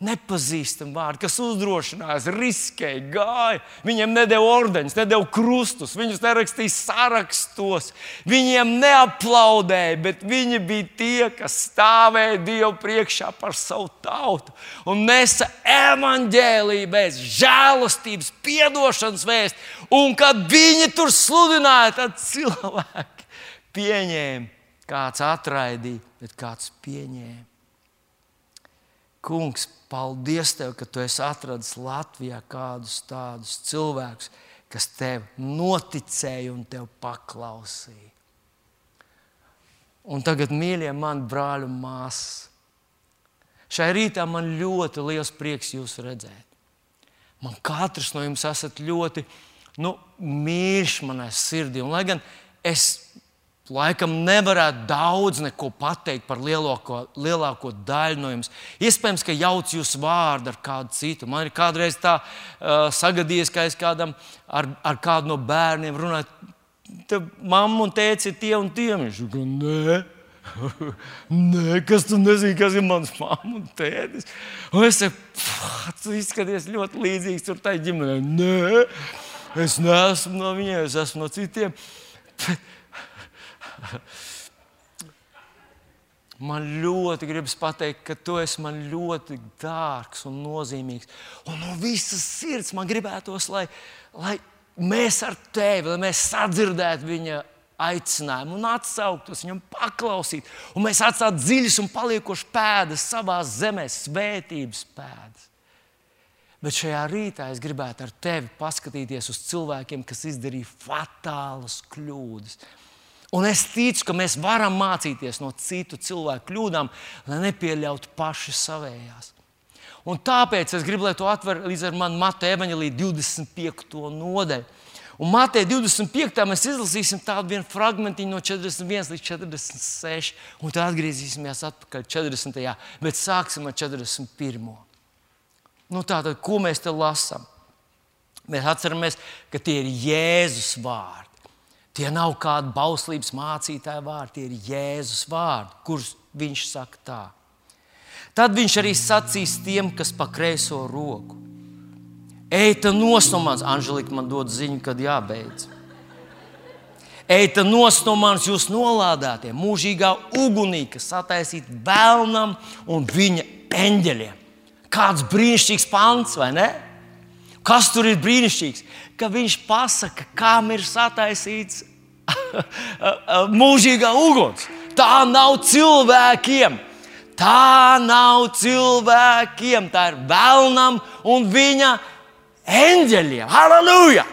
nepazīstami vārdi, kas uzdrošinājās, riskēja, gāja. Viņiem nedēļa ordeņus, nedēļa krustus, viņus nerakstīja sarakstos, viņiem neaplaudēja, bet viņi bija tie, kas stāvēja Dievu priekšā par savu tautu un nesa evaņģēlīju bez žēlastības, piedošanas vēstu. Un kad viņi tur sludināja, tad cilvēki pieņēma, kāds atraidīja, bet kāds pieņēma. Kungs, paldies Tev, ka Tu esi atradis Latvijā kādus tādus cilvēkus, kas Tev noticēja un Tev paklausīja. Un tagad, mīļie, mani brāļi un māsas, šai rītā man ļoti liels prieks jūs redzēt. Man katrs no jums esat ļoti nu, mīļš manai sirdī. Un, lai gan es Laikam nevarētu daudz neko pateikt par lielāko, lielāko daļu no jums. Iespējams, ka jauc jūsu vārdu ar kādu citu. Man ir kādreiz tā uh, sagadījies, ka es kādam ar, ar kādu no bērniem runāju. Mamma un tēvs ir tie un tie. Viņš saka, nē. Nē, kas tu nezini, kas ir mans mamma un. Un es saku, tu izskaties ļoti līdzīgs tur tai ģimenei. Nē, es neesmu no viņiem, es esmu no citiem. Man ļoti gribas pateikt, ka tu esi man ļoti dārgs un nozīmīgs. Un no visas sirds man gribētos, lai, lai mēs ar tevi, lai mēs sadzirdētu viņa aicinājumu un atsauktos viņam, paklausīt. Un mēs atstātu dziļas un paliekošas pēdas savā zemē, svētības pēdas. Bet šajā rītā es gribētu ar tevi paskatīties uz cilvēkiem, kas izdarīja fatālas kļūdas. Un es ticu, ka mēs varam mācīties no citu cilvēku kļūdām, lai nepieļautu paši savējās. Un tāpēc es gribu, lai to atver līdz ar mani Mateja evaņģēlī 25. nodaļu. Un Mateja 25. mēs izlasīsim tādu vienu fragment no 41 līdz 46, un tad atgriezīsimies atpakaļ 40. bet sāksim ar 41. Nu, tātad, ko mēs te lasām? Mēs atceramies, ka tie ir Jēzus vārdi. Tie nav kādi bauslības mācītāji vārdi, tie ir Jēzus vārdi, kurus viņš saka tā. Tad viņš arī sacīs tiem, kas pa kreiso roku. Eita nos no manis, Anželika man dod ziņu, kad jābeidz. Eita nos no manis, jūs nolādētie, mūžīgā ugunī, kas sataisīta vēlnam un viņa eņģeļiem. Kāds brīnišķīgs pants, vai ne? Kas tur ir brīnišķīgs? Ka viņš pasaka, kam ir sataisīts mūžīgā uguns. Tā nav cilvēkiem. Tā nav cilvēkiem. Tā ir vēlnam un viņa eņģeļiem. Halleluja!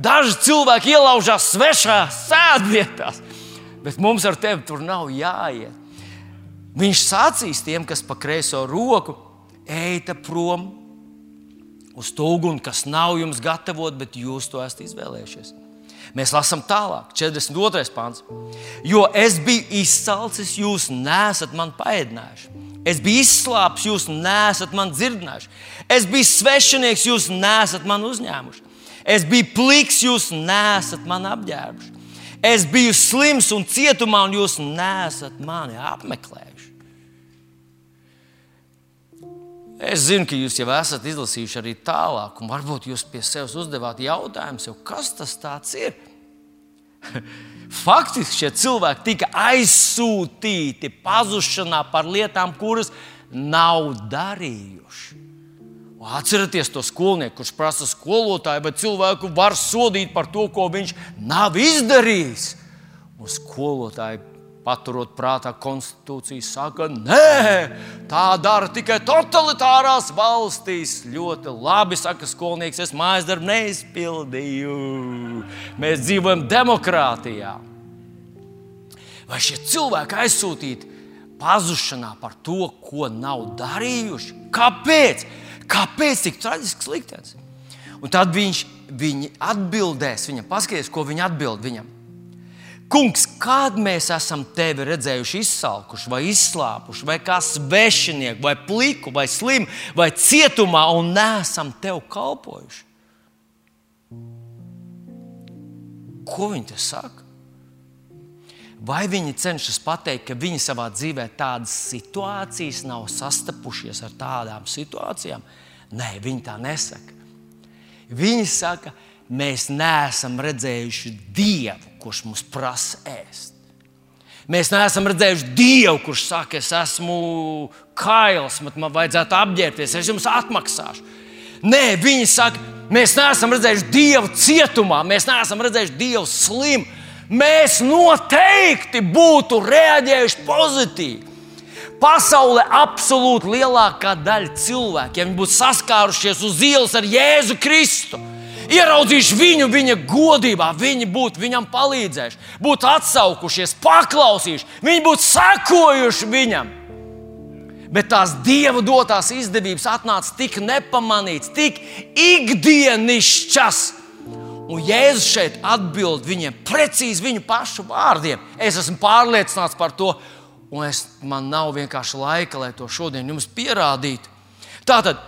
Daži cilvēki ielaužās svešās sēdvietās, bet mums ar tevi tur nav jāiet. Viņš sacīs tiem, kas pa kreiso roku ejiet prom uz to uguni, kas nav jums gatavot, bet jūs to esat izvēlējušies. Mēs lasām tālāk, 42. pāns. Jo es biju izsalcis, jūs nesat man paēdinājuši. Es biju izslāpis, jūs nesat man dzirdinājuši. Es biju svešinieks, jūs nesat man uzņēmuši. Es biju pliks, jūs nesat man apģērbuši. Es biju slims un cietumā, un jūs nesat mani apmeklējuši. Es zinu, ka jūs jau esat izlasījuši arī tālāk, un varbūt jūs pie sevis uzdevāt jautājumu, kas tas ir. Faktiski šie cilvēki tika aizsūtīti pazušanā par lietām, kuras nav darījuši. Atcerieties to skolnieku, kurš prasa skolotāju, vai cilvēku var sodīt par to, ko viņš nav izdarījis. Un skolotāji paturot prātā konstitūciju, saka, nē, tā dara tikai totalitārās valstīs. Ļoti labi, saka skolnieks, es mājas darbu neizpildīju. Mēs dzīvojam demokrātijā. Vai šie cilvēki aizsūtīti pazušanā par to, ko nav darījuši? Kāpēc? Kāpēc tik traģisks liktenis? Un tad viņš, viņi atbildēs viņam, paskatieties, ko viņi atbild viņam. Kungs, kad mēs esam tevi redzējuši izsalkuši, vai izslāpuši, vai kā svešinieku, vai pliku, vai slimu, vai cietumā, un nesam tev kalpojuši? Ko viņi te saka? Vai viņi cenšas pateikt, ka viņi savā dzīvē tādas situācijas nav sastapušies ar tādām situācijām? Nē, viņi tā nesaka. Viņi saka, mēs neesam redzējuši Dievu kurš mums prasa ēst. Mēs neesam redzējuši Dievu, kurš saka, es esmu kails, man vajadzētu apģērbties, es jums atmaksāšu. Nē, viņi saka, mēs neesam redzējuši Dievu cietumā, mēs neesam redzējuši Dievu slimu. Mēs noteikti būtu reaģējuši pozitīvi. Pasaulē absolūti lielākā daļa cilvēku, ja viņi būtu saskārušies uz ielas ar Jēzu Kristu, ieraudzījuši viņu viņa godībā, viņi būtu viņam palīdzējuši, būtu atsaukušies, paklausījuši, viņi būtu sekojuši viņam. Bet tās dieva dotās izdevības atnāca tik nepamanītas, tik ikdienišķas. Un Jēzus šeit atbild viņiem precīzi viņu pašu vārdiem. Es esmu pārliecināts par to, un es, man nav vienkārši laika, lai to šodien jums pierādītu. Tātad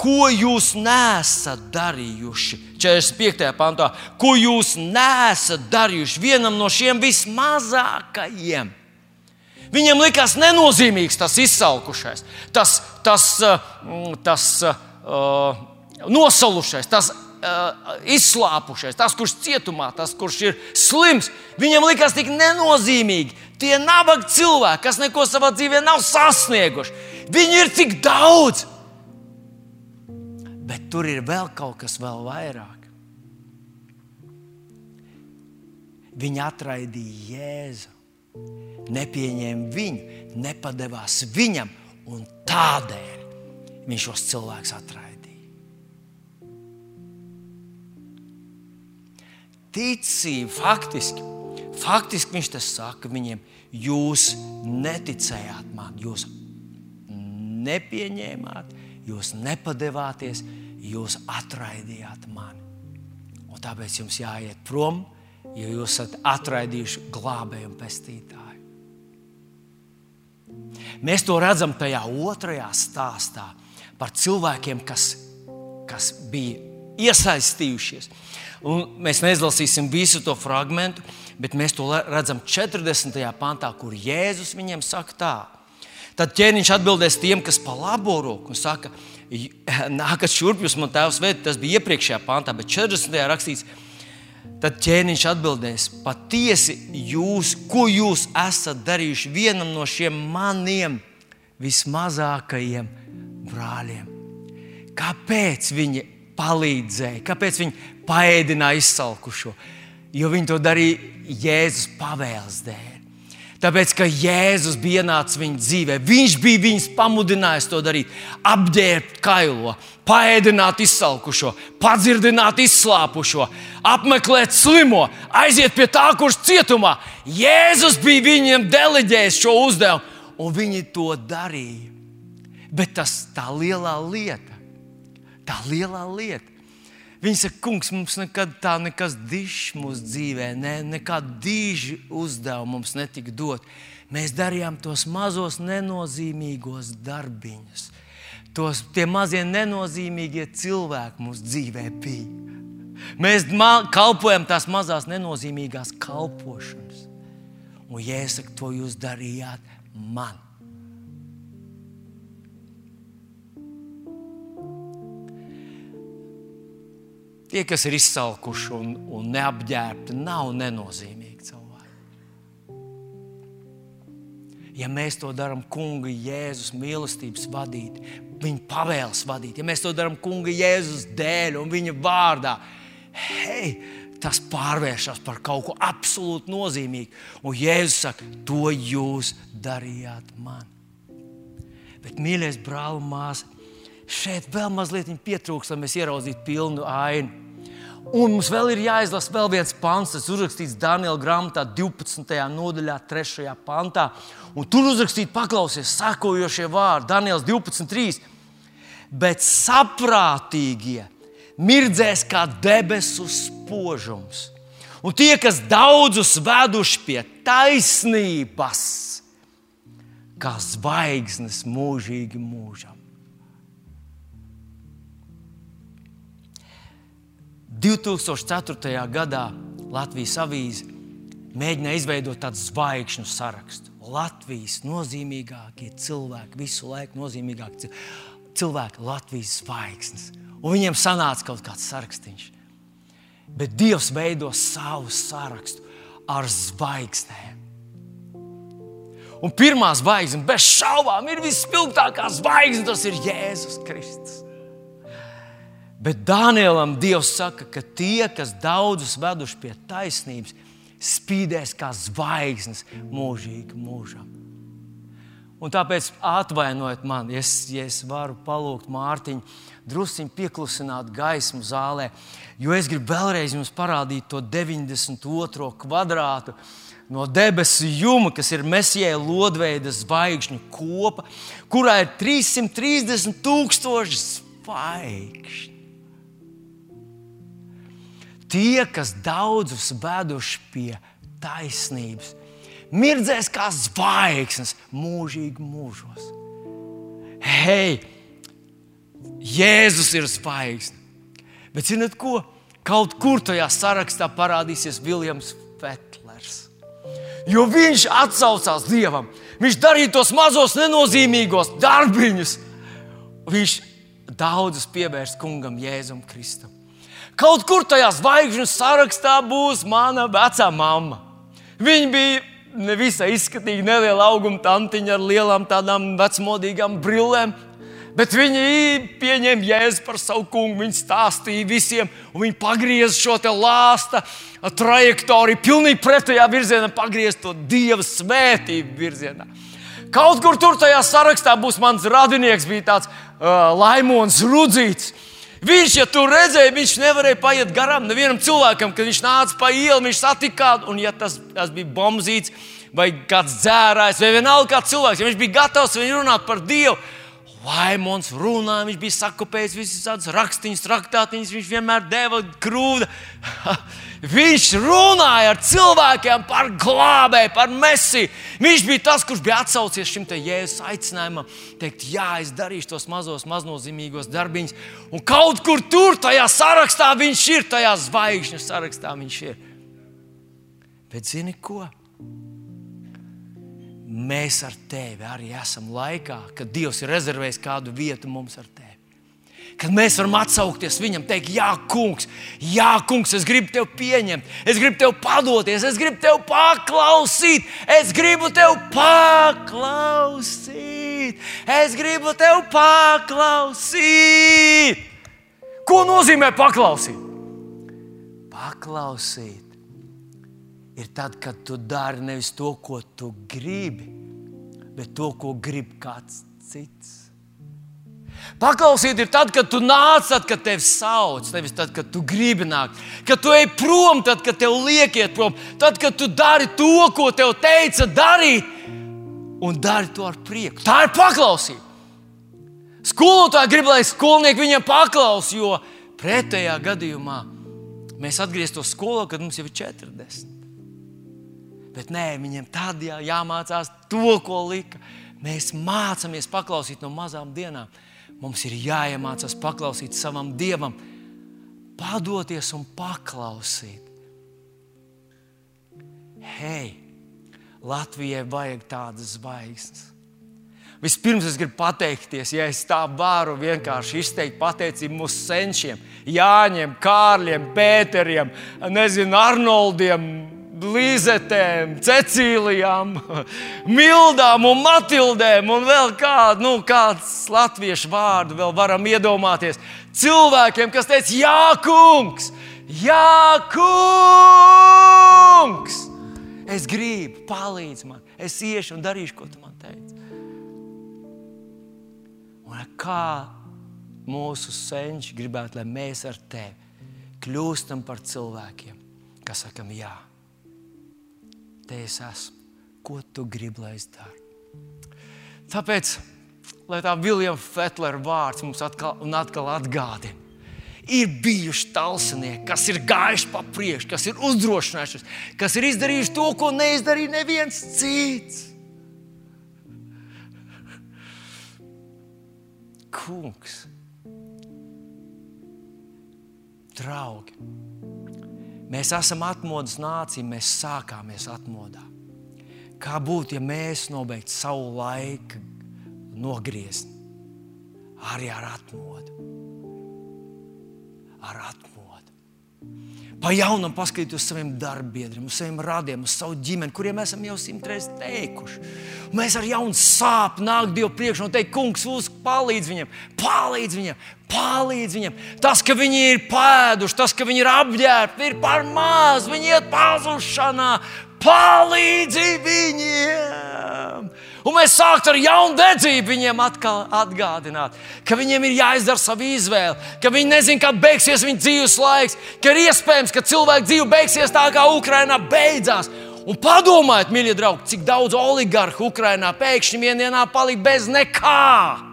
ko jūs nesat darījuši. 45. pantā, ko jūs nesat darījuši vienam no šiem vismazākajiem. Viņam likās nenozīmīgs tas izsalkušais, tas, tas, mm, tas uh, nosalušais, tas uh, izslāpušais, tas, kurš cietumā, tas, kurš ir slims. Viņam likās tik nenozīmīgi. Tie nabaga cilvēki, kas neko savā dzīvē nav sasnieguši, viņi ir tik daudz. Bet tur ir vēl kaut kas vēl vairāk. Viņa atraidīja Jēzu, nepieņēma viņu, nepadevās viņam, un tādēļ viņš šos cilvēkus atraidīja. Ticība faktiski, faktiski viņš tas saka viņiem, jūs neticējāt man, jūs nepieņēmāt, jūs nepadevāties, jūs atraidījāt mani. Un tāpēc jums jāiet prom, jo jūs esat atraidījuši glābēju un pestītāju. Mēs to redzam tajā otrajā stāstā par cilvēkiem, kas, kas bija iesaistījušies. Un mēs neizlasīsim visu to fragment, bet mēs to redzam 40. pantā, kur Jēzus viņiem saka tā. Tad ķēniņš atbildēs tiem, kas pa labo roku un saka, nākat šurp, jūs man tēvs vēdat. Tas bija iepriekšējā pantā, bet 40. rakstīts, Tad ķēniņš atbildēs, patiesi jūs, ko jūs esat darījuši vienam no šiem maniem vismazākajiem brāļiem. Kāpēc viņi palīdzēja, kāpēc viņi paēdināja izsalkušo? Jo viņi to darīja Jēzus pavēles dēļ. Tāpēc, ka Jēzus bija ienācis viņa dzīvē, viņš bija viņus pamudinājis to darīt, apģērbt kailo, paēdināt izsalkušo, padzirdināt izslāpušo, apmeklēt slimo, aiziet pie tā, kurš cietumā. Jēzus bija viņiem deleģējis šo uzdevumu, un viņi to darīja. Bet tas tā lielā lieta, tā lielā lieta Viņi saka, kungs, mums nekad tā nekas dišs mūsu dzīvē, ne, nekāda diži uzdevuma mums netika dot. Mēs darījām tos mazos nenozīmīgos darbiņus. Tos, tie mazie nenozīmīgie cilvēki mūsu dzīvē bija. Mēs kalpojam tās mazās nenozīmīgās kalpošanas. Un, ja es saku, to jūs darījāt man. Tie, kas ir izsalkuši un, un neapģērbti, nav nenozīmīgi cilvēki. Ja mēs to darām Kunga Jēzus mīlestības vadīti, Viņa pavēles vadīti, ja mēs to darām Kunga Jēzus dēļ un Viņa vārdā, hei, tas pārvēršas par kaut ko absolūti nozīmīgu. Un Jēzus saka, to jūs darījāt man. Bet, mīļais brāl un māsa, šeit vēl mazliet pietrūkst, lai mēs ieraudzītu pilnu ainu. Un mums vēl ir jāizlasa vēl viens pants, kas uzrakstīts Daniela grāmatā, 12. nodaļā, 3. pantā. Un tur uzrakstīts, paklausies, sakojošie vārdi, Daniels 12.3. Bet saprātīgie mirdzēs kā debesu spožums. Un tie, kas daudzus veduši pie taisnības, kā zvaigznes mūžīgi mūžam. 2004. gadā Latvijas avīze mēģināja izveidot tādu zvaigžņu sarakstu. Latvijas nozīmīgākie cilvēki, visu laiku nozīmīgākie cilvēki, Latvijas zvaigznes. Un viņiem sanāca kaut kāds sarakstīns. Bet Dievs veido savu sarakstu ar zvaigznēm. Un pirmā zvaigzne, bez šaubām, ir visspilgtākā zvaigzne, tas ir Jēzus Kristus. Bet Dānielam Dievs saka, ka tie, kas daudzus veduši pie taisnības, spīdēs kā zvaigznes mūžīgi mūžam. Un tāpēc atvainojiet man, ja es, ja es varu palūgt Mārtiņu, druskuļi pieklusināt gaismu zālē, jo es gribu vēlreiz jums parādīt to 92. kvadrātu no debesu juma, kas ir mesijai lodveida zvaigžņu kopa, kurā ir 330 tūkstoši zvaigžņu. Tie, kas daudzus veduši pie taisnības, mirdzēs kā zvaigznes mūžīgi mūžos. Hei, Jēzus ir zvaigzne! Bet zinot ko? Kaut kur tajā sarakstā parādīsies Viljams Fetlers. Jo viņš atsaucās Dievam, viņš darīja tos mazos nenozīmīgos darbiņus. Viņš daudzus pievērst kungam Jēzum Kristum. Kaut kur tajā zvaigžņu sarakstā būs mana vecā mamma. Viņa bija nevisai izskatīga, neliela auguma tantiņa ar lielām tādām vecmodīgām brillēm. Bet viņi pieņēma jēzu par savu kungu. Viņi stāstīja visiem, un viņi pagrieza šo lāsta trajektoriju pilnīgi pretējā virzienā, pagrieza to dieva svētību virzienā. Kaut kur tur tajā sarakstā būs mans radinieks, bija tāds uh, Laimons Rudzīts. Viņš, ja tu redzēji, viņš nevarēja paiet garām nevienam cilvēkam, kad viņš nāca pa ielu, viņš satika kādu, un ja tas, tas bija bombzīts vai kāds dzērājs, vai vienalga kāds cilvēks, ja viņš bija gatavs viņu runāt par Dievu. Vaimons runāja, viņš bija sakopējis visas tādas rakstīņas, traktātiņas, viņš vienmēr deva grūdu. Viņš runāja ar cilvēkiem par glābēju, par mesiju. Viņš bija tas, kurš bija atsaucies šim jēzus aicinājumam, teikt, jā, es darīšu tos mazos, maznozīmīgos darbiņus. Un kaut kur tur, tajā sarakstā viņš ir, tajā zvaigžņu sarakstā viņš ir. Bet zini ko? Mēs ar tevi arī esam laikā, kad Dievs ir rezervējis kādu vietu mums ar tevi kad mēs varam atsaukties viņam, teikt, Jā, kungs, jā, kungs, es gribu tevi pieņemt, es gribu tevi padoties, es gribu tevi paklausīt, es gribu tevi paklausīt, es gribu tevi paklausīt. Ko nozīmē paklausīt? Paklausīt ir tad, kad tu dari nevis to, ko tu gribi, bet to, ko grib kāds cits. Paklausīt ir tad, kad tu nāc, tad, kad tevi sauc, nevis tad, kad tu gribi nākt. Kad tu ej prom, tad, kad tev liekiet prom, tad, kad tu dari to, ko tev teica darīt, un dari to ar prieku. Tā ir paklausība. Skolotāji grib, lai skolnieki viņam paklaus, jo pretējā gadījumā mēs atgrieztos skolā, kad mums jau ir 40. Bet nē, viņiem tad jā, jāmācās to, ko lika. Mēs mācāmies paklausīt no mazām dienām. Mums ir jāiemācās paklausīt savam dievam, padoties un paklausīt. Hei, Latvijai vajag tādas zvaigznes. Vispirms es gribu pateikties, ja es tā varu vienkārši izteikt pateicību mūsu senčiem, Jāņiem, Kārļiem, Pēteriem, nezinu, Arnoldiem, Līzetēm, Cecīlijām, Mildām un Matildēm un vēl kādu, nu, kāds latviešu vārdu vēl varam iedomāties. Cilvēkiem, kas teica, Jā, kungs, Jā, kungs! Es gribu, palīdzi man, es iešu un darīšu, ko tu man teici. Un kā mūsu senči gribētu, lai mēs ar tevi kļūstam par cilvēkiem, kas sakam, jā te es esmu. Ko tu gribi, lai es daru? Tāpēc, lai tā Viljama Fetlera vārds mums atkal un atkal atgādina. Ir bijuši talsnieki, kas ir gājuši pa priekšu, kas ir uzdrošinājušies, kas ir izdarījuši to, ko neizdarīja neviens cits. Kungs, draugi! Mēs esam atmodas nācija, mēs sākāmies atmodā. Kā būtu, ja mēs nobeigtu savu laiku nogriezni arī ar atmodu? Ar atmodu. Pa jaunam paskatīt uz saviem darbiem, uz saviem radiem, uz savu ģimeni, kuriem esam jau simtreiz teikuši. Mēs ar jaunu sāpju nākam Dievu priekšā un teikt, Kungs, uz, palīdz viņam, palīdz viņam, palīdz viņam. Tas, ka viņi ir pēduši, tas, ka viņi ir apģērbti, ir par maz, viņi iet pazušanā. Palīdzi viņiem! Un mēs sākam ar jaunu dedzību viņiem atkal atgādināt, ka viņiem ir jāizdara sava izvēle, ka viņi nezina, kā beigsies viņu dzīves laiks, ka ir iespējams, ka cilvēku dzīve beigsies tā, kā Ukrainā beidzās. Un padomājiet, mīļie draugi, cik daudz oligarhu Ukrainā pēkšņi vienā palika bez nekā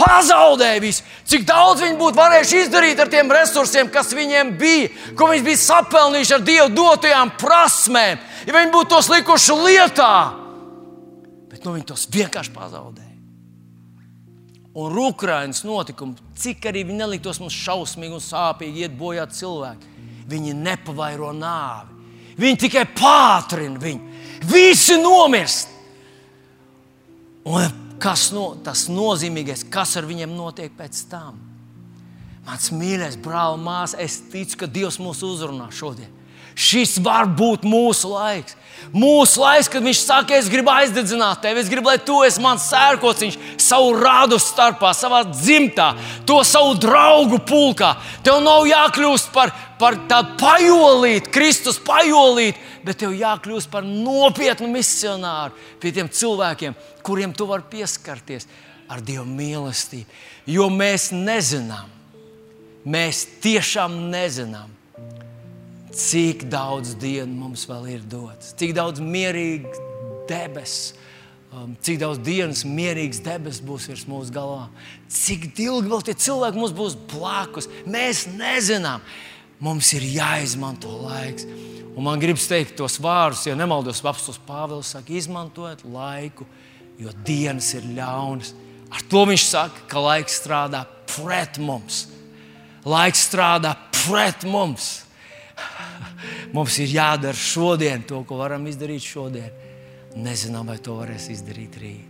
pazaudēja visu. Cik daudz viņi būtu varējuši izdarīt ar tiem resursiem, kas viņiem bija, ko viņi bija sapelnījuši ar Dievu dotajām prasmēm, ja viņi būtu tos likuši lietā. Bet nu, viņi tos vienkārši pazaudēja. Un Ukraiņas notikumi, cik arī viņi neliktos mums šausmīgi un sāpīgi iet bojā cilvēki, viņi nepavairo nāvi. Viņi tikai pātrina viņu. Visi nomirst. Un kas no, tas nozīmīgais, kas ar viņiem notiek pēc tam. Mans mīļais brāl, māsa, es ticu, ka Dievs mūs uzrunā šodien. Šis var būt mūsu laiks. Mūsu laiks, kad viņš saka, es gribu aizdedzināt tevi, es gribu, lai tu esi mans sērkociņš, savu rādu starpā, savā dzimtā, to savu draugu pulkā. Tev nav jākļūst par, par tādu pajolīti, Kristus pajolīti, bet tev jākļūst par nopietnu misionāru pie tiem cilvēkiem, kuriem tu vari pieskarties ar Dieva mīlestību. Jo mēs nezinām, Mēs tiešām nezinām, cik daudz dienu mums vēl ir dots, cik daudz mierīgu debesu. Um, cik daudz dienas mierīgs debesis būs virs mūsu galvā, cik ilgi vēl tie cilvēki mums būs blakus. Mēs nezinām, mums ir jāizmanto laiks. Un man gribas teikt tos vārdus, ja nemaldos, apelsīns Pāvils saka, izmantojiet laiku, jo dienas ir ļaunas. Ar to viņš saka, ka laiks strādā pret mums. Laiks strādā pret mums. Mums ir jādara šodien to, ko varam izdarīt šodien. Nezinām, vai to varēs izdarīt rīt.